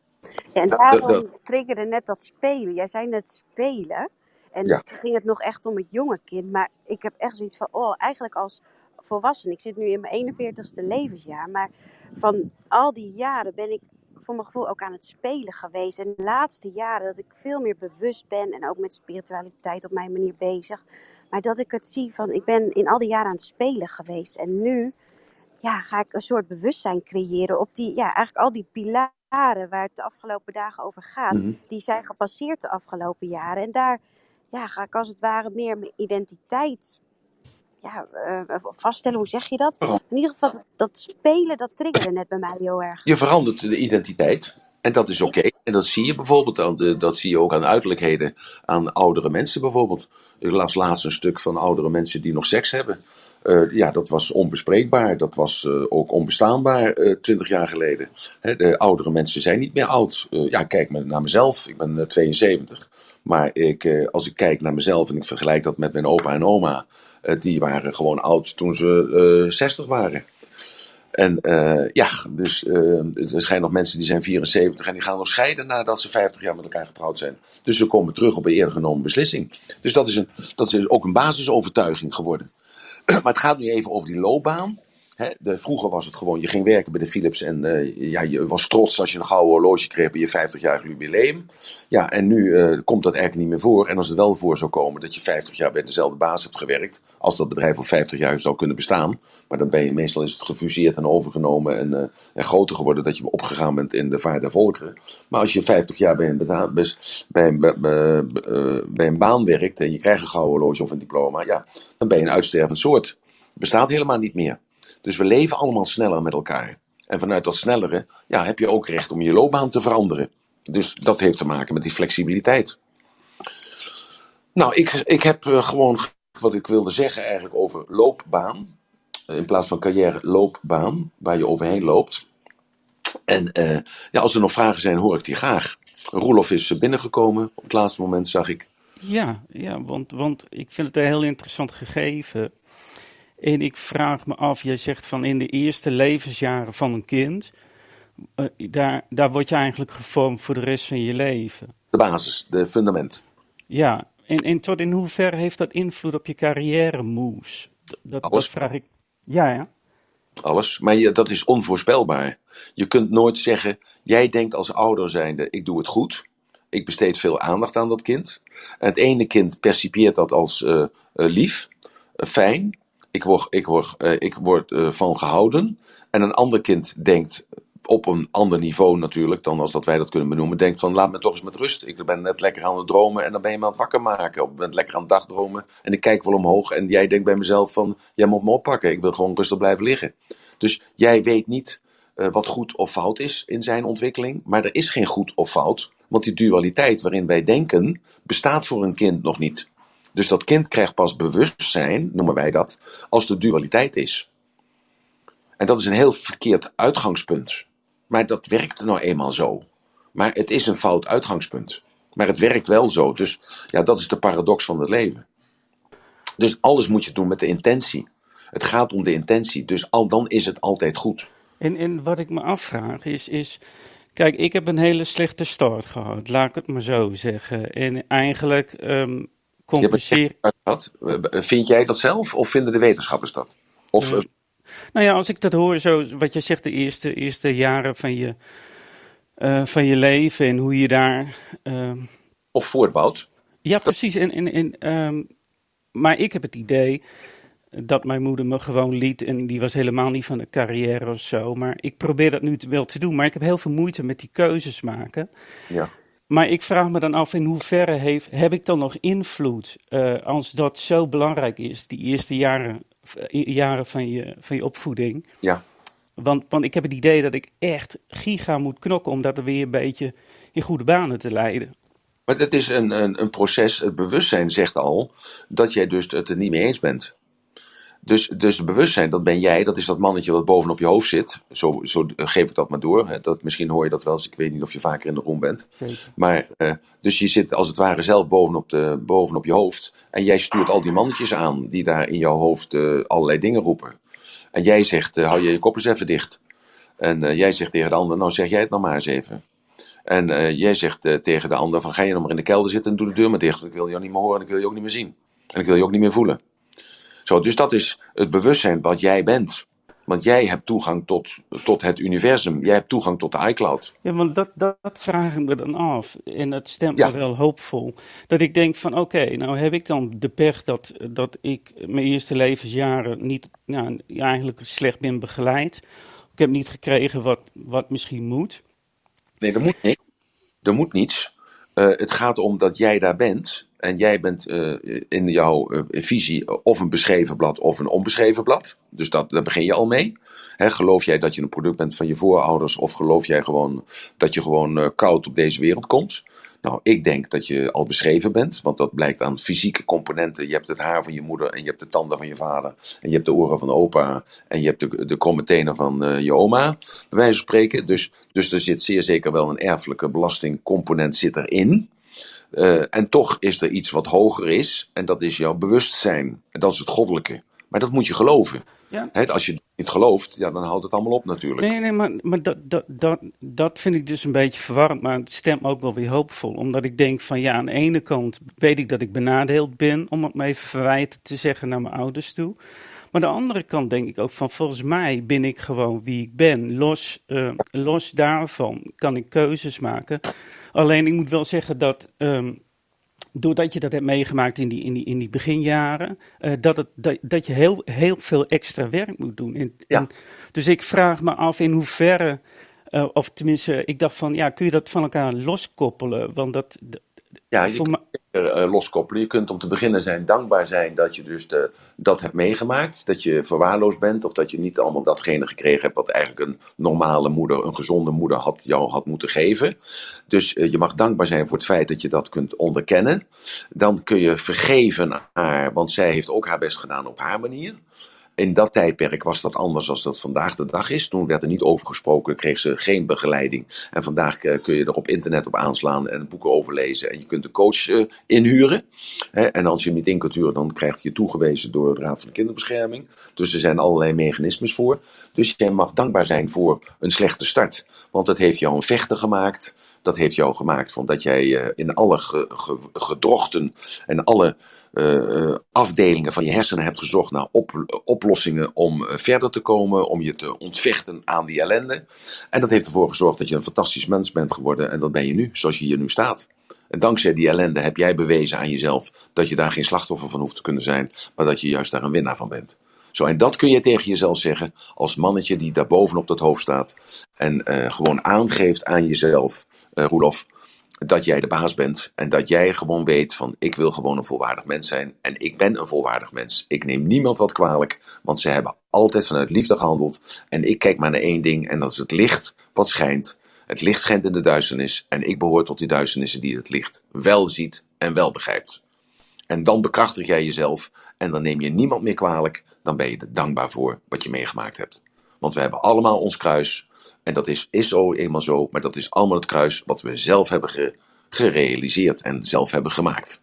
Ja, en daarom triggerde net dat spelen. Jij zei net spelen. En ja. toen ging het nog echt om het jonge kind. Maar ik heb echt zoiets van, oh, eigenlijk als volwassen. Ik zit nu in mijn 41ste levensjaar. Maar van al die jaren ben ik voor mijn gevoel ook aan het spelen geweest. En de laatste jaren dat ik veel meer bewust ben en ook met spiritualiteit op mijn manier bezig. Maar dat ik het zie van, ik ben in al die jaren aan het spelen geweest. En nu ja, ga ik een soort bewustzijn creëren op die, ja, eigenlijk al die pilaren waar het de afgelopen dagen over gaat. Mhm. Die zijn gepasseerd de afgelopen jaren. En daar ja, ga ik als het ware meer mijn identiteit ja, uh, vaststellen. Hoe zeg je dat? In ieder geval, dat spelen, dat triggerde net bij mij heel erg. Je verandert de identiteit. En dat is oké. En dat zie je bijvoorbeeld, aan de, dat zie je ook aan uiterlijkheden aan oudere mensen bijvoorbeeld. Ik las laatst een stuk van oudere mensen die nog seks hebben. Uh, ja, dat was onbespreekbaar. Dat was uh, ook onbestaanbaar twintig jaar geleden. Hè, de oudere mensen zijn niet meer oud. ja, kijk naar mezelf. Ik ben 72. Maar ik, als ik kijk naar mezelf en ik vergelijk dat met mijn opa en oma. die waren gewoon oud toen ze 60 waren. En uh, ja, dus uh, er zijn nog mensen die zijn 74 en die gaan nog scheiden nadat ze 50 jaar met elkaar getrouwd zijn. Dus ze komen terug op een eerder genomen beslissing. Dus dat is, een, dat is ook een basisovertuiging geworden. Maar het gaat nu even over die loopbaan de, vroeger was het gewoon, je ging werken bij de Philips en uh, ja, je was trots als je een gouden horloge kreeg bij je 50-jarig jubileum. Ja, en nu uh, komt dat eigenlijk niet meer voor. En als het wel voor zou komen dat je 50 jaar bij dezelfde baas hebt gewerkt, als dat bedrijf al 50 jaar zou kunnen bestaan, maar dan ben je meestal is het gefuseerd en overgenomen en, uh, en groter geworden dat je opgegaan bent in de vaart der volkeren. Maar als je 50 jaar bij een, bij een, bij een baan werkt en je krijgt een gouden horloge of een diploma, ja, dan ben je een uitstervend soort. Bestaat helemaal niet meer. Dus we leven allemaal sneller met elkaar. En vanuit dat snellere ja, heb je ook recht om je loopbaan te veranderen. Dus dat heeft te maken met die flexibiliteit. Nou, ik, ik heb uh, gewoon wat ik wilde zeggen eigenlijk over loopbaan. Uh, in plaats van carrière, loopbaan, waar je overheen loopt. En uh, ja, als er nog vragen zijn, hoor ik die graag. Roelof is binnengekomen op het laatste moment, zag ik. Ja, ja want, want ik vind het een heel interessant gegeven. En ik vraag me af, jij zegt van in de eerste levensjaren van een kind, uh, daar, daar word je eigenlijk gevormd voor de rest van je leven. De basis, de fundament. Ja, en, en tot in hoeverre heeft dat invloed op je carrière moves? Dat, Alles. vraag ik. Ja, ja. Alles, maar je, dat is onvoorspelbaar. Je kunt nooit zeggen, jij denkt als ouder zijnde, ik doe het goed. Ik besteed veel aandacht aan dat kind. En het ene kind percipieert dat als uh, uh, lief, fijn. Ik word, ik word, uh, ik word uh, van gehouden. En een ander kind denkt op een ander niveau natuurlijk dan als dat wij dat kunnen benoemen. Denkt van laat me toch eens met rust. Ik ben net lekker aan het dromen en dan ben je me aan het wakker maken. Of ben lekker aan het dagdromen en ik kijk wel omhoog. En jij denkt bij mezelf van jij moet me oppakken. Ik wil gewoon rustig blijven liggen. Dus jij weet niet uh, wat goed of fout is in zijn ontwikkeling. Maar er is geen goed of fout. Want die dualiteit waarin wij denken bestaat voor een kind nog niet. Dus dat kind krijgt pas bewustzijn, noemen wij dat, als de dualiteit is. En dat is een heel verkeerd uitgangspunt. Maar dat werkt nou eenmaal zo. Maar het is een fout uitgangspunt. Maar het werkt wel zo. Dus ja, dat is de paradox van het leven. Dus alles moet je doen met de intentie. Het gaat om de intentie. Dus al dan is het altijd goed. En, en wat ik me afvraag is, is. Kijk, ik heb een hele slechte start gehad, laat ik het maar zo zeggen. En eigenlijk um, compenseren. Vind jij dat zelf of vinden de wetenschappers dat? Of, uh, nou ja, als ik dat hoor, zo, wat je zegt, de eerste, eerste jaren van je, uh, van je leven en hoe je daar. Uh, of voortbouwt. Ja, precies. En, en, en, um, maar ik heb het idee dat mijn moeder me gewoon liet. En die was helemaal niet van de carrière of zo. Maar ik probeer dat nu wel te doen. Maar ik heb heel veel moeite met die keuzes maken. Ja. Maar ik vraag me dan af in hoeverre heeft, heb ik dan nog invloed uh, als dat zo belangrijk is, die eerste jaren, jaren van, je, van je opvoeding. Ja. Want, want ik heb het idee dat ik echt giga moet knokken om dat er weer een beetje in goede banen te leiden. Maar het is een, een, een proces, het bewustzijn zegt al dat jij dus het er niet mee eens bent. Dus, dus bewustzijn, dat ben jij, dat is dat mannetje wat bovenop je hoofd zit. Zo, zo geef ik dat maar door. Dat, misschien hoor je dat wel eens, ik weet niet of je vaker in de room bent. Zeker. Maar, uh, dus je zit als het ware zelf bovenop, de, bovenop je hoofd. En jij stuurt al die mannetjes aan die daar in jouw hoofd uh, allerlei dingen roepen. En jij zegt, hou je je kop eens even dicht. En jij zegt tegen de ander, nou zeg jij het nog maar eens even. En jij zegt tegen de ander van ga je nog maar in de kelder zitten en doe de deur maar dicht. Want ik wil je niet meer horen en ik wil je ook niet meer zien. En ik wil je ook niet meer voelen. Zo, dus dat is het bewustzijn wat jij bent. Want jij hebt toegang tot, tot het universum. Jij hebt toegang tot de iCloud. Ja, want dat, dat, vraag ik me dan af. En dat stemt me wel hoopvol. Dat ik denk van oké, nou heb ik dan de pech dat, dat ik mijn eerste levensjaren niet, nou, eigenlijk slecht ben begeleid. Ik heb niet gekregen wat, wat misschien moet. Nee, er moet niet. Er moet niets. Uh, het gaat om dat jij daar bent. En jij bent uh, in jouw uh, visie of een beschreven blad of een onbeschreven blad. Dus dat, daar begin je al mee. He, geloof jij dat je een product bent van je voorouders of geloof jij gewoon dat je gewoon koud op deze wereld komt? Nou, ik denk dat je al beschreven bent, want dat blijkt aan fysieke componenten. Je hebt het haar van je moeder en je hebt de tanden van je vader en je hebt de oren van opa en je hebt de, de kromme van je oma, bij wijze van spreken. Dus, dus er zit zeer zeker wel een erfelijke belastingcomponent zit erin. Uh, en toch is er iets wat hoger is, en dat is jouw bewustzijn. En dat is het goddelijke. Maar dat moet je geloven. Ja. He, als je het niet gelooft, ja, dan houdt het allemaal op natuurlijk. Nee, nee, maar, maar dat, dat, dat, dat vind ik dus een beetje verwarrend, maar het stemt ook wel weer hoopvol. Omdat ik denk van ja, aan de ene kant weet ik dat ik benadeeld ben, om het me even verwijten te zeggen naar mijn ouders toe. Maar aan de andere kant denk ik ook van volgens mij ben ik gewoon wie ik ben. Los, uh, los daarvan kan ik keuzes maken. Alleen ik moet wel zeggen dat. Um, doordat je dat hebt meegemaakt in die, in die, in die beginjaren, uh, dat, het, dat, dat je heel, heel veel extra werk moet doen. En, ja. en, dus ik vraag me af in hoeverre, uh, of tenminste, ik dacht van, ja, kun je dat van elkaar loskoppelen? Want dat, ja, je kunt uh, loskoppelen. Je kunt om te beginnen zijn dankbaar zijn dat je dus de, dat hebt meegemaakt. Dat je verwaarloosd bent of dat je niet allemaal datgene gekregen hebt wat eigenlijk een normale moeder, een gezonde moeder had, jou had moeten geven. Dus uh, je mag dankbaar zijn voor het feit dat je dat kunt onderkennen. Dan kun je vergeven aan haar, want zij heeft ook haar best gedaan op haar manier in dat tijdperk was dat anders als dat vandaag de dag is. Toen werd er niet over gesproken, kreeg ze geen begeleiding. En vandaag uh, kun je er op internet op aanslaan en boeken overlezen. En je kunt de coach uh, inhuren. En als je hem niet in kunt huren, dan krijgt je toegewezen door de Raad van de Kinderbescherming. Dus er zijn allerlei mechanismes voor. Dus je mag dankbaar zijn voor een slechte start. Want dat heeft jou een vechter gemaakt. Dat heeft jou gemaakt van dat jij uh, in alle ge, ge, gedrochten en alle uh, afdelingen van je hersenen hebt gezocht naar op, oplossingen om uh, verder te komen, om je te ontvechten aan die ellende. En dat heeft ervoor gezorgd dat je een fantastisch mens bent geworden en dat ben je nu, zoals je hier nu staat. En dankzij die ellende heb jij bewezen aan jezelf dat je daar geen slachtoffer van hoeft te kunnen zijn, maar dat je juist daar een winnaar van bent. Zo, en dat kun je tegen jezelf zeggen als mannetje die daar bovenop dat hoofd staat en gewoon aangeeft aan jezelf, uh, dat jij de baas bent en dat jij gewoon weet van ik wil gewoon een volwaardig mens zijn en ik ben een volwaardig mens. Ik neem niemand wat kwalijk, want ze hebben altijd vanuit liefde gehandeld en ik kijk maar naar één ding en dat is het licht wat schijnt. Het licht schijnt in de duisternis en ik behoor tot die duisternissen die het licht wel ziet en wel begrijpt. En dan bekrachtig jij jezelf en dan neem je niemand meer kwalijk, dan ben je er dankbaar voor wat je meegemaakt hebt. Want we hebben allemaal ons kruis. En dat is, is zo eenmaal zo, maar dat is allemaal het kruis wat we zelf hebben gerealiseerd en zelf hebben gemaakt.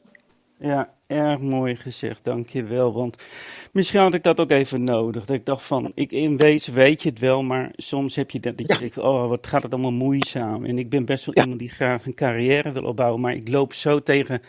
Ja, erg mooi gezegd, dankjewel. Want misschien had ik dat ook even nodig. Dat ik dacht van, ik in wezen weet je het wel, maar soms heb je dat, dat je denkt, oh wat gaat het allemaal moeizaam. En ik ben best wel iemand die graag een carrière wil opbouwen, maar ik loop zo tegen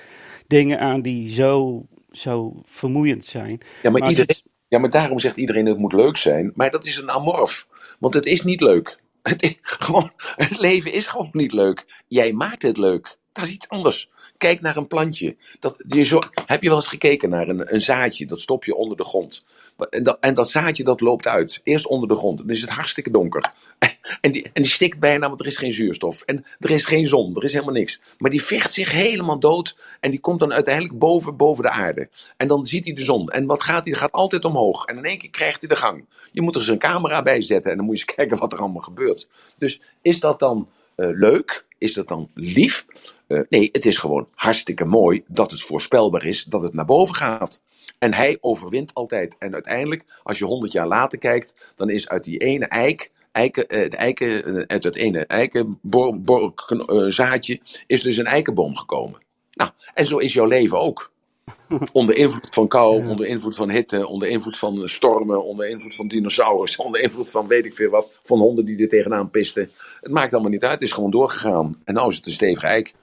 dingen aan die zo, zo vermoeiend zijn. Ja, maar, iedereen, ja, maar daarom zegt iedereen het moet leuk zijn. Maar dat is een amorf. Want het is niet leuk. Het, is, gewoon, het leven is gewoon niet leuk. Jij maakt het leuk. Dat is iets anders. Kijk naar een plantje. Dat, je zo, heb je wel eens gekeken naar een, een zaadje? Dat stop je onder de grond. En dat, en zaadje dat loopt uit. Eerst onder de grond. Dan is het hartstikke donker. En die, en die stikt bijna, want er is geen zuurstof. En er is geen zon. Er is helemaal niks. Maar die vecht zich helemaal dood. En die komt dan uiteindelijk boven, boven de aarde. En dan ziet hij de zon. En wat gaat hij? Dat gaat altijd omhoog. En in één keer krijgt hij de gang. Je moet er eens een camera bij zetten. En dan moet je eens kijken wat er allemaal gebeurt. Dus is dat dan leuk? Is dat dan lief? Uh, nee, het is gewoon hartstikke mooi dat het voorspelbaar is dat het naar boven gaat. En hij overwint altijd. En uiteindelijk, als je honderd jaar later kijkt, dan is uit die ene eik eiken, uh, de eiken, uit het ene eikenzaadje is dus een eikenboom gekomen. Nou, en zo is jouw leven ook. onder invloed van kou, onder invloed van hitte, onder invloed van stormen, onder invloed van dinosaurussen, onder invloed van weet ik veel wat, van honden die er tegenaan pisten. Het maakt allemaal niet uit, het is gewoon doorgegaan. En nou is het een stevige eik.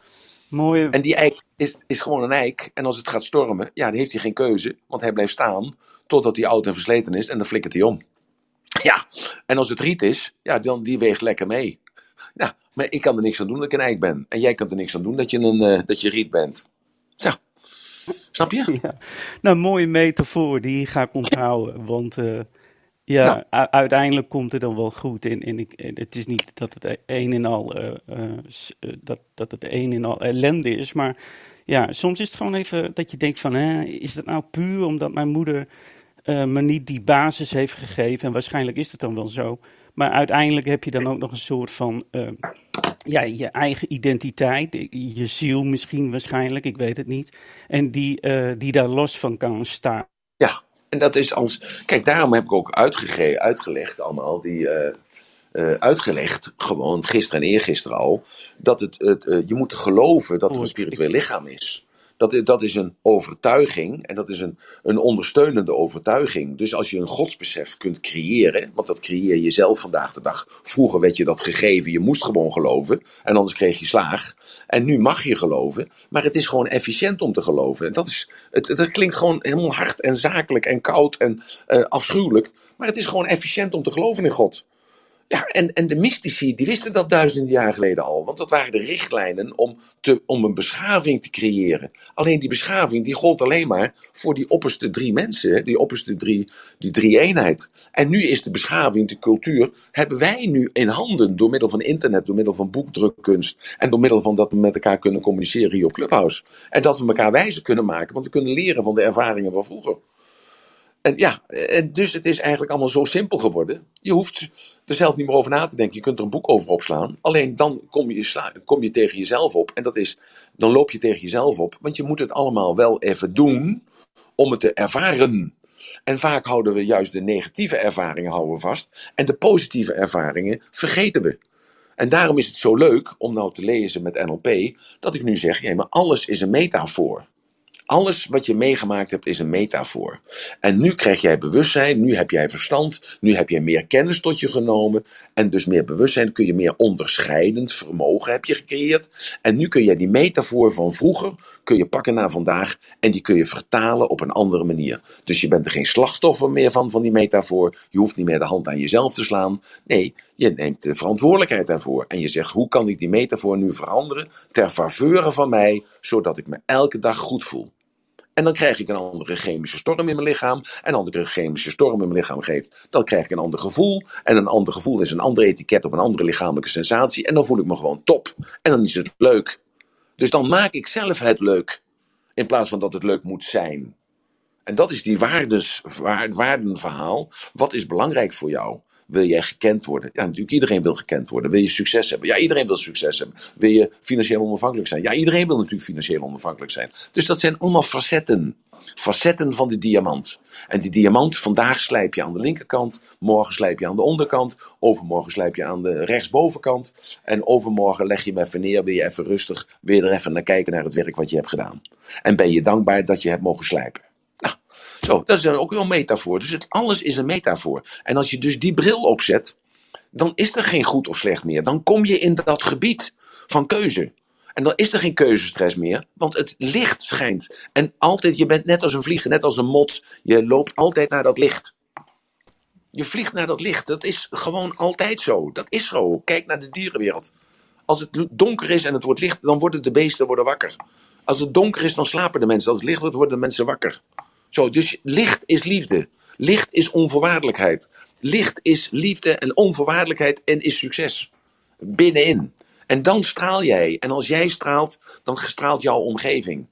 Mooie... En die eik is, is gewoon een eik. En als het gaat stormen, ja, dan heeft hij geen keuze, want hij blijft staan totdat hij oud en versleten is en dan flikkert hij om. Ja, en als het riet is, ja, dan die weegt lekker mee. Ja, maar ik kan er niks aan doen dat ik een eik ben. En jij kan er niks aan doen dat je, een, uh, dat je riet bent. Zo. Snap je? Ja. Nou, mooie metafoor, die ga ik onthouden. Want uh, ja, nou. uiteindelijk komt het dan wel goed. En, en, ik, het is niet dat het een en al, uh, dat, dat het een en al ellende is. Maar ja, soms is het gewoon even dat je denkt van, hè, is dat nou puur omdat mijn moeder me niet die basis heeft gegeven? En waarschijnlijk is het dan wel zo. Maar uiteindelijk heb je dan ook nog een soort van ja, je eigen identiteit, je ziel misschien waarschijnlijk, ik weet het niet. En die, uh, die daar los van kan staan. Ja, en dat is als. Kijk, daarom heb ik ook uitgelegd allemaal, die. Uh, uitgelegd, gewoon gisteren en eergisteren al, dat het, het je moet geloven dat er een spiritueel lichaam is. Dat, dat is een overtuiging en dat is een, een ondersteunende overtuiging. Dus als je een godsbesef kunt creëren, want dat creëer je zelf vandaag de dag. Vroeger werd je dat gegeven, je moest gewoon geloven en anders kreeg je slaag. En nu mag je geloven, maar het is gewoon efficiënt om te geloven. En dat, is, het, dat klinkt gewoon helemaal hard en zakelijk en koud en uh, afschuwelijk. Maar het is gewoon efficiënt om te geloven in God. Ja, en, en de mystici die wisten dat duizenden jaar geleden al. Want dat waren de richtlijnen om, te, om een beschaving te creëren. Alleen die beschaving die gold alleen maar voor die opperste drie mensen. Die opperste drie, die drie eenheid. En nu is de beschaving, de cultuur, hebben wij nu in handen. Door middel van internet, door middel van boekdrukkunst. En door middel van dat we met elkaar kunnen communiceren hier op Clubhouse. En dat we elkaar wijzer kunnen maken. Want we kunnen leren van de ervaringen van vroeger. En ja, dus het is eigenlijk allemaal zo simpel geworden. Je hoeft er zelf niet meer over na te denken. Je kunt er een boek over opslaan. Alleen dan kom je, kom je tegen jezelf op. En dat is, dan loop je tegen jezelf op. Want je moet het allemaal wel even doen om het te ervaren. En vaak houden we juist de negatieve ervaringen houden vast. En de positieve ervaringen vergeten we. En daarom is het zo leuk om nou te lezen met NLP. Dat ik nu zeg, ja, maar alles is een metafoor. Alles wat je meegemaakt hebt is een metafoor. En nu krijg jij bewustzijn, nu heb jij verstand, nu heb jij meer kennis tot je genomen. En dus meer bewustzijn kun je meer onderscheidend vermogen heb je gecreëerd. En nu kun je die metafoor van vroeger kun je pakken naar vandaag en die kun je vertalen op een andere manier. Dus je bent er geen slachtoffer meer van, van die metafoor. Je hoeft niet meer de hand aan jezelf te slaan. Nee, je neemt de verantwoordelijkheid daarvoor. En je zegt, hoe kan ik die metafoor nu veranderen ter faveur van mij, zodat ik me elke dag goed voel. En dan krijg ik een andere chemische storm in mijn lichaam. En als ik een chemische storm in mijn lichaam geef, dan krijg ik een ander gevoel. En een ander gevoel is een ander etiket op een andere lichamelijke sensatie. En dan voel ik me gewoon top. En dan is het leuk. Dus dan maak ik zelf het leuk. In plaats van dat het leuk moet zijn. En dat is die waardes, waardenverhaal. Wat is belangrijk voor jou? Wil jij gekend worden? Ja, natuurlijk, iedereen wil gekend worden. Wil je succes hebben? Ja, iedereen wil succes hebben. Wil je financieel onafhankelijk zijn? Ja, iedereen wil natuurlijk financieel onafhankelijk zijn. Dus dat zijn allemaal facetten. Facetten van de diamant. En die diamant, vandaag slijp je aan de linkerkant, morgen slijp je aan de onderkant, overmorgen slijp je aan de rechtsbovenkant. En overmorgen leg je hem even neer, wil je even rustig, weer er even naar kijken naar het werk wat je hebt gedaan. En ben je dankbaar dat je hebt mogen slijpen. Zo, dat is dan ook wel een metafoor. Dus het, alles is een metafoor. En als je dus die bril opzet, dan is er geen goed of slecht meer. Dan kom je in dat gebied van keuze. En dan is er geen keuzestress meer, want het licht schijnt. En altijd, je bent net als een vlieger, net als een mot. Je loopt altijd naar dat licht. Je vliegt naar dat licht. Dat is gewoon altijd zo. Dat is zo. Kijk naar de dierenwereld. Als het donker is en het wordt licht, dan worden de beesten worden wakker. Als het donker is, dan slapen de mensen. Als het licht wordt, worden de mensen wakker. Zo, dus licht is liefde. Licht is onvoorwaardelijkheid. Licht is liefde en onvoorwaardelijkheid en is succes. Binnenin. En dan straal jij. En als jij straalt, dan straalt jouw omgeving.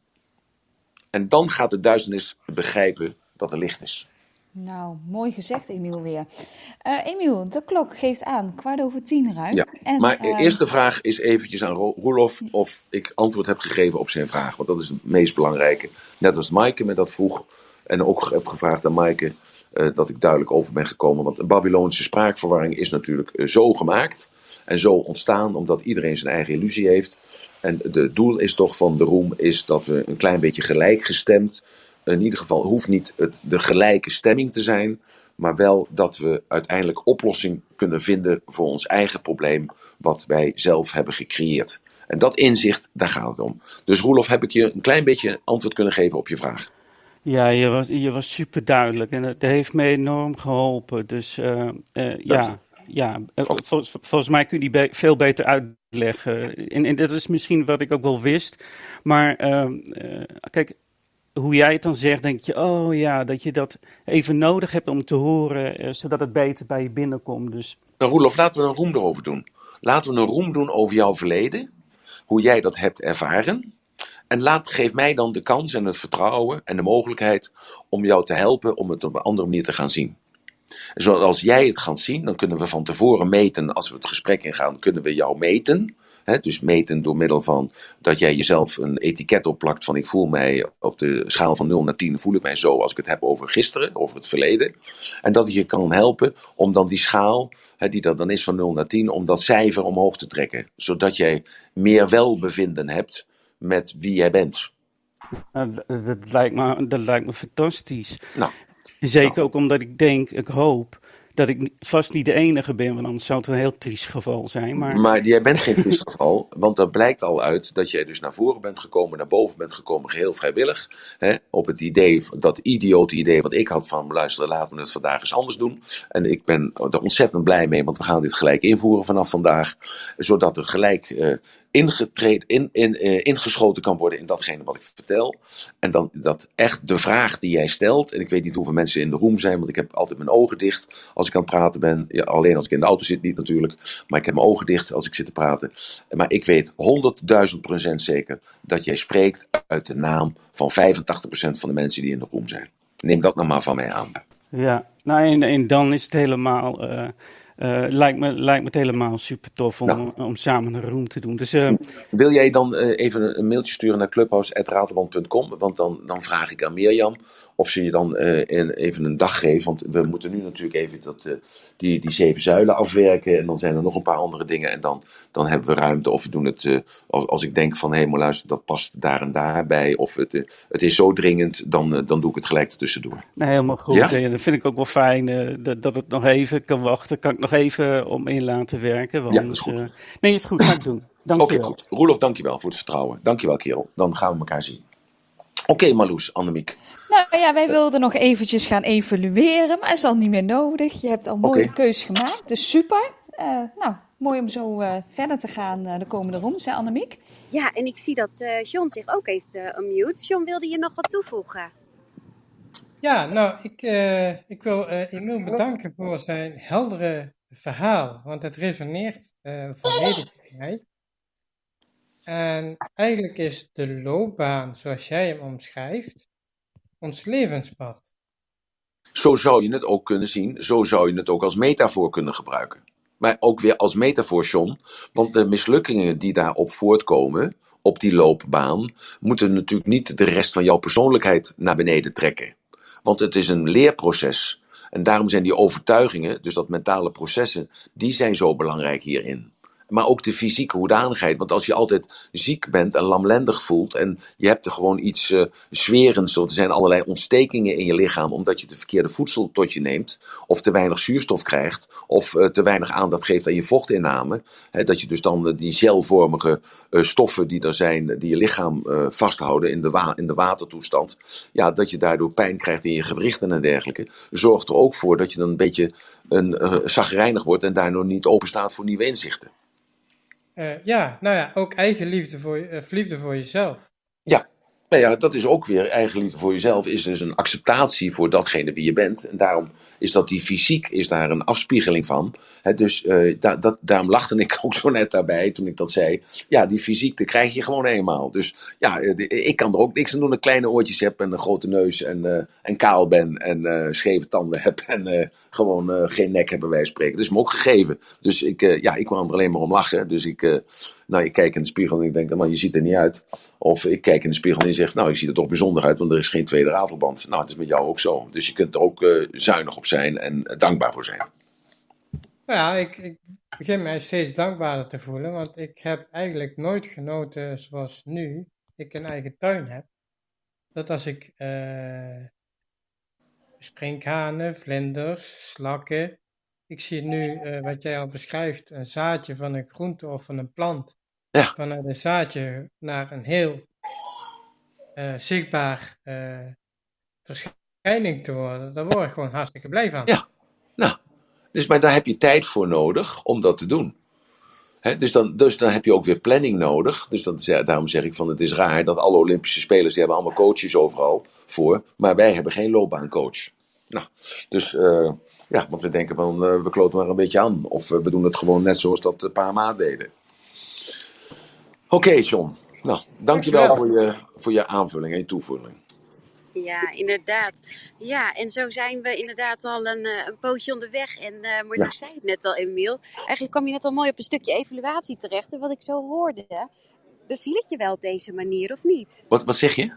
En dan gaat de duisternis begrijpen dat er licht is. Nou, mooi gezegd, Emiel weer. Uh, Emiel, de klok geeft aan kwart over tien ruim. Ja, en, maar de uh, eerste vraag is eventjes aan Roelof of ik antwoord heb gegeven op zijn vraag. Want dat is het meest belangrijke. Net als Maaike me dat vroeg. En ook heb gevraagd aan Maaike uh, dat ik duidelijk over ben gekomen. Want een Babylonische spraakverwarring is natuurlijk uh, zo gemaakt en zo ontstaan omdat iedereen zijn eigen illusie heeft. En het doel is toch van de roem is dat we een klein beetje gelijkgestemd, in ieder geval hoeft niet het, de gelijke stemming te zijn, maar wel dat we uiteindelijk oplossing kunnen vinden voor ons eigen probleem, wat wij zelf hebben gecreëerd. En dat inzicht, daar gaat het om. Dus Roelof, heb ik je een klein beetje antwoord kunnen geven op je vraag? Ja, je was, je was super duidelijk en dat heeft me enorm geholpen. Dus uh, uh, ja, ja vol, volgens mij kun je die be veel beter uitleggen. En, en, dat is misschien wat ik ook wel wist. Maar ehm, kijk, hoe jij het dan zegt, denk je, oh ja, dat je dat even nodig hebt om te horen, zodat het beter bij je binnenkomt. Dus... Nou, Roelof, laten we een roem erover doen. Laten we een roem doen over jouw verleden, hoe jij dat hebt ervaren. En laat, geef mij dan de kans en het vertrouwen en de mogelijkheid om jou te helpen om het op een andere manier te gaan zien. Zoals jij het gaat zien, dan kunnen we van tevoren meten, als we het gesprek ingaan, kunnen we jou meten. dus meten door middel van dat jij jezelf een etiket opplakt van ik voel mij op de schaal van 0 naar 10, voel ik mij zo als ik het heb over gisteren, over het verleden. En dat je kan helpen om dan die schaal, die er dan is van 0 naar 10, om dat cijfer omhoog te trekken. Zodat jij meer welbevinden hebt met wie jij bent. Nou, dat, lijkt me, dat lijkt me fantastisch. Nou, Zeker nou. ook omdat ik denk, ik hoop dat ik vast niet de enige ben, want anders zou het een heel triest geval zijn. Maar, maar jij bent geen triest geval, want er blijkt al uit dat jij dus naar voren bent gekomen, naar boven bent gekomen, geheel vrijwillig. Hè, op het idee, dat idiote idee wat ik had van, luister, laten we het vandaag eens anders doen. En ik ben er ontzettend blij mee, want we gaan dit gelijk invoeren vanaf vandaag, zodat er gelijk uh, ingetreden, in, in, uh, ingeschoten kan worden in datgene wat ik vertel. En dan dat echt de vraag die jij stelt, en ik weet niet hoeveel mensen in de room zijn, want ik heb altijd mijn ogen dicht als ik aan het praten ben. Ja, alleen als ik in de auto zit niet natuurlijk, maar ik heb mijn ogen dicht als ik zit te praten. Maar ik weet 100.000 procent zeker dat jij spreekt uit de naam van 85% van de mensen die in de room zijn. Neem dat nog maar van mij aan. Ja, nou en, en dan is het helemaal... Uh uh, lijkt, me, lijkt me het helemaal super tof om, nou. om samen een room te doen. Dus, uh, Wil jij dan uh, even een mailtje sturen naar clubhouse.ratelband.com? Want dan, dan vraag ik aan Mirjam of ze je dan in, even een dag geeft. Want we moeten nu natuurlijk even dat, die, die zeven zuilen afwerken. En dan zijn er nog een paar andere dingen. En dan, dan hebben we ruimte. Of we doen het als, als ik denk van hé, hey, maar luister, dat past daar en daar bij. Of het, het is zo dringend, dan, dan doe ik het gelijk ertussendoor. Nee, helemaal goed. Ja? En dat vind ik ook wel fijn dat, dat het nog even kan wachten. Kan ik nog even om in laten werken. Want, ja, is goed. Nee, is goed, ga ik doen. Dank Oké, okay, goed. Roelof, dankjewel voor het vertrouwen. Dankjewel, kerel. Dan gaan we elkaar zien. Oké, okay, Marloes, Annemiek. Nou ja, wij wilden nog eventjes gaan evalueren, maar is al niet meer nodig. Je hebt al mooie okay. keus gemaakt, dus super. Uh, nou, mooi om zo uh, verder te gaan uh, de komende rooms, hè Annemiek? Ja, en ik zie dat John zich ook heeft unmute. John, wilde je nog wat toevoegen? Ja, nou, ik, uh, ik wil uh, Emil bedanken voor zijn heldere verhaal, want het resoneert uh, volledig bij mij. En eigenlijk is de loopbaan, zoals jij hem omschrijft, ons levenspad. Zo zou je het ook kunnen zien, zo zou je het ook als metafoor kunnen gebruiken. Maar ook weer als metafoor, John, want de mislukkingen die daarop voortkomen, op die loopbaan, moeten natuurlijk niet de rest van jouw persoonlijkheid naar beneden trekken. Want het is een leerproces. En daarom zijn die overtuigingen, dus dat mentale processen, die zijn zo belangrijk hierin maar ook de fysieke hoedanigheid. Want als je altijd ziek bent en lamlendig voelt en je hebt er gewoon iets uh, zwerends, er zijn allerlei ontstekingen in je lichaam omdat je de verkeerde voedsel tot je neemt, of te weinig zuurstof krijgt, of uh, te weinig aandacht geeft aan je vochtinname, hè, dat je dus dan uh, die gelvormige stoffen die er zijn, die je lichaam vasthouden in de, in de watertoestand, ja, dat je daardoor pijn krijgt in je gewrichten en dergelijke, zorgt er ook voor dat je dan een beetje een, zagrijnig wordt en daardoor niet open staat voor nieuwe inzichten. Uh, ja, nou ja, ook eigen liefde voor, uh, liefde voor jezelf. Nou ja, dat is ook weer eigen liefde voor jezelf, is dus een acceptatie voor datgene wie je bent. En daarom is dat die fysiek is daar een afspiegeling van. dus uh, da, dat, daarom lachte ik ook zo net daarbij toen ik dat zei. Ja, die fysiek, dat krijg je gewoon eenmaal. Dus ja, ik kan er ook niks aan doen ik kleine oortjes heb en een grote neus en, uh, en kaal ben en uh, scheve tanden heb en gewoon geen nek hebben wij spreken. Dat is me ook gegeven. Dus ik, ja, ik kwam er alleen maar om lachen. Dus ik, nou, ik kijk in de spiegel en ik denk, man, je ziet er niet uit. Of ik kijk in de spiegel en zegt, nou, je ziet er toch bijzonder uit, want er is geen tweede ratelband. Nou, het is met jou ook zo. Dus je kunt er ook zuinig op zijn en dankbaar voor zijn. Nou ja, ik, ik begin mij steeds dankbaarder te voelen, want ik heb eigenlijk nooit genoten zoals nu ik een eigen tuin heb. Dat als ik uh, sprinkhanen, vlinders, slakken, ik zie nu uh, wat jij al beschrijft, een zaadje van een groente of van een plant. Ja. Vanuit een zaadje naar een heel uh, zichtbaar verschijning te worden. Daar word ik gewoon hartstikke blij van. Ja, nou, dus, maar daar heb je tijd voor nodig om dat te doen. dus, dan, dus dan heb je ook weer planning nodig. Dus dat, daarom zeg ik van het is raar dat alle Olympische spelers die hebben allemaal coaches overal voor. Maar wij hebben geen loopbaancoach. Nou, dus uh, ja, want we denken van we kloten maar een beetje aan. Of we doen het gewoon net zoals dat een paar maanden deden. Oké okay, John, nou dankjewel voor je, voor je aanvulling en je toevoeging. Ja, inderdaad. Ja, en zo zijn we inderdaad al een, uh, een poosje onderweg. En uh, Marloes ja. zei het net al, Emiel. Eigenlijk kwam je net al mooi op een stukje evaluatie terecht. En wat ik zo hoorde, beviel het je wel op deze manier of niet? Wat, wat zeg je?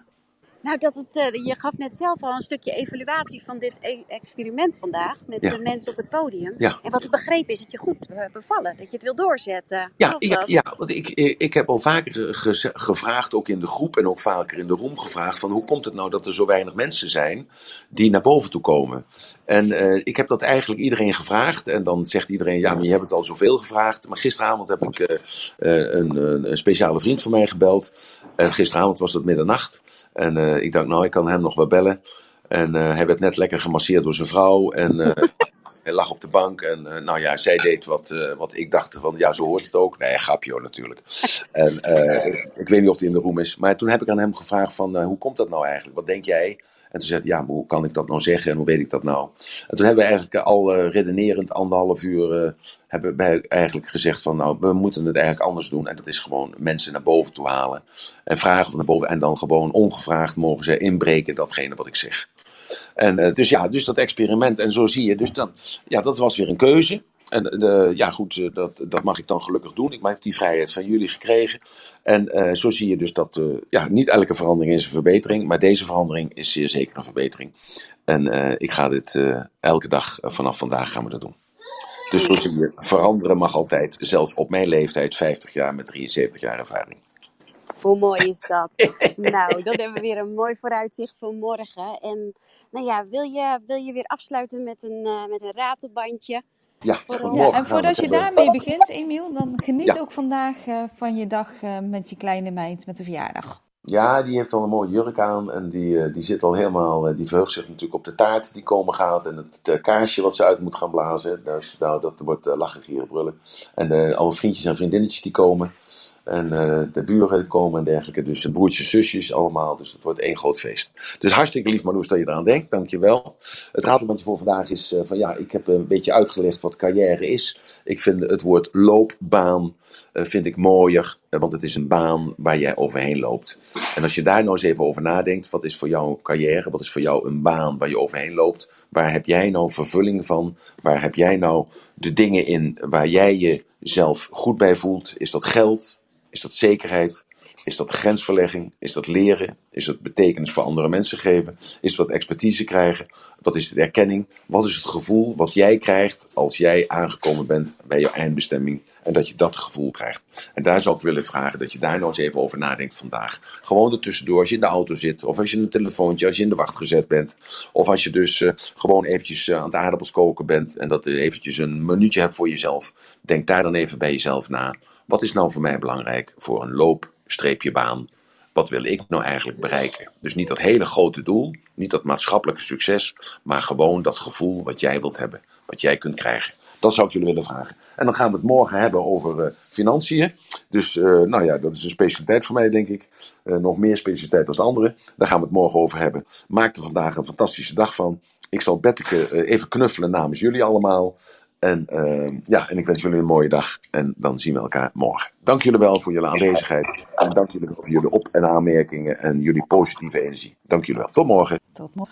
Nou, dat het, uh, je gaf net zelf al een stukje evaluatie van dit e experiment vandaag met de mensen op het podium. Ja. En wat ik begreep is dat je goed uh, bevallen, dat je het wil doorzetten. Ja, ja, ja, want ik, ik heb al vaker gevraagd, ook in de groep en ook vaker in de room gevraagd, van hoe komt het nou dat er zo weinig mensen zijn die naar boven toe komen? En uh, ik heb dat eigenlijk iedereen gevraagd en dan zegt iedereen, ja, maar je hebt het al zoveel gevraagd. Maar gisteravond heb ik een, een, speciale vriend van mij gebeld. En gisteravond was het middernacht. En uh, ik dacht, nou, ik kan hem nog wel bellen. En uh, hij werd net lekker gemasseerd door zijn vrouw. En uh, hij lag op de bank. En nou ja, zij deed wat, wat ik dacht van, ja, zo hoort het ook. Nee, grapje natuurlijk. En ik weet niet of hij in de room is. Maar toen heb ik aan hem gevraagd van, hoe komt dat nou eigenlijk? Wat denk jij? En toen zei hij, ja, hoe kan ik dat nou zeggen en hoe weet ik dat nou? En toen hebben we eigenlijk al uh, redenerend anderhalf uur uh, hebben wij eigenlijk gezegd van, nou, we moeten het eigenlijk anders doen. En dat is gewoon mensen naar boven toe halen en vragen van naar boven. En dan gewoon ongevraagd mogen ze inbreken datgene wat ik zeg. En uh, dus ja, dus dat experiment en zo zie je. Dus dan, ja, dat was weer een keuze. En de, ja, goed, eh, dat, dat mag ik dan gelukkig doen. Ik heb die vrijheid van jullie gekregen. En uh, zo zie je dus dat uh, ja, niet elke verandering is een verbetering, maar deze verandering is zeer zeker een verbetering. En uh, ik ga dit elke dag vanaf vandaag gaan we dat doen. Dus zo zie je, veranderen mag altijd, zelfs op mijn leeftijd, 50 jaar met 73 jaar ervaring. Hoe mooi is dat? nou, dan hebben we weer een mooi vooruitzicht voor morgen. En nou ja, wil je, wil je weer afsluiten met een, met een ratelbandje? Ja, ja, en voordat je daarmee begint, Emiel, dan geniet ook vandaag uh, van je dag uh, met je kleine meid met de verjaardag. Ja, die heeft al een mooie jurk aan en die, uh, die zit al helemaal, die verheugt zich natuurlijk op de taart die komen gaat en het kaarsje wat ze uit moet gaan blazen. Dus, nou, dat wordt lachen, gieren, brullen. En alle vriendjes en vriendinnetjes die komen. En uh, de buren komen en dergelijke. Dus broertjes, zusjes allemaal. Dus het wordt één groot feest. Dus hartstikke lief Marloes dat je eraan denkt. Dankjewel. Het ratelbandje voor vandaag is uh, van ja, ik heb een beetje uitgelegd wat carrière is. Ik vind het woord loopbaan uh, vind ik mooier. want het is een baan waar jij overheen loopt. En als je daar nou eens even over nadenkt. Wat is voor jou een carrière? Wat is voor jou een baan waar je overheen loopt? Waar heb jij nou vervulling van? Waar heb jij nou de dingen in waar jij jezelf goed bij voelt? Is dat geld? Is dat zekerheid? Is dat grensverlegging? Is dat leren? Is dat betekenis voor andere mensen geven? Is dat expertise krijgen? Wat is de erkenning? Wat is het gevoel wat jij krijgt als jij aangekomen bent bij je eindbestemming en dat je dat gevoel krijgt? En daar zou ik willen vragen dat je daar nou eens even over nadenkt vandaag. Gewoon ertussendoor als je in de auto zit, of als je een telefoontje, als je in de wacht gezet bent, of als je dus uh, gewoon eventjes uh, aan het aardappels koken bent en dat je eventjes een minuutje hebt voor jezelf. Denk daar dan even bij jezelf na. Wat is nou voor mij belangrijk voor een loopstreepjebaan? Wat wil ik nou eigenlijk bereiken? Dus niet dat hele grote doel, niet dat maatschappelijke succes, maar gewoon dat gevoel wat jij wilt hebben, wat jij kunt krijgen. Dat zou ik jullie willen vragen. En dan gaan we het morgen hebben over uh, financiën. Dus uh, nou ja, dat is een specialiteit voor mij, denk ik. Uh, nog meer specialiteit dan andere. Daar gaan we het morgen over hebben. Maak er vandaag een fantastische dag van. Ik zal Betteke even knuffelen namens jullie allemaal. En, uh, ja, en ik wens jullie een mooie dag. En dan zien we elkaar morgen. Dank jullie wel voor jullie aanwezigheid. En dank jullie wel voor jullie op- en aanmerkingen en jullie positieve energie. Dank jullie wel. Tot morgen. Tot morgen.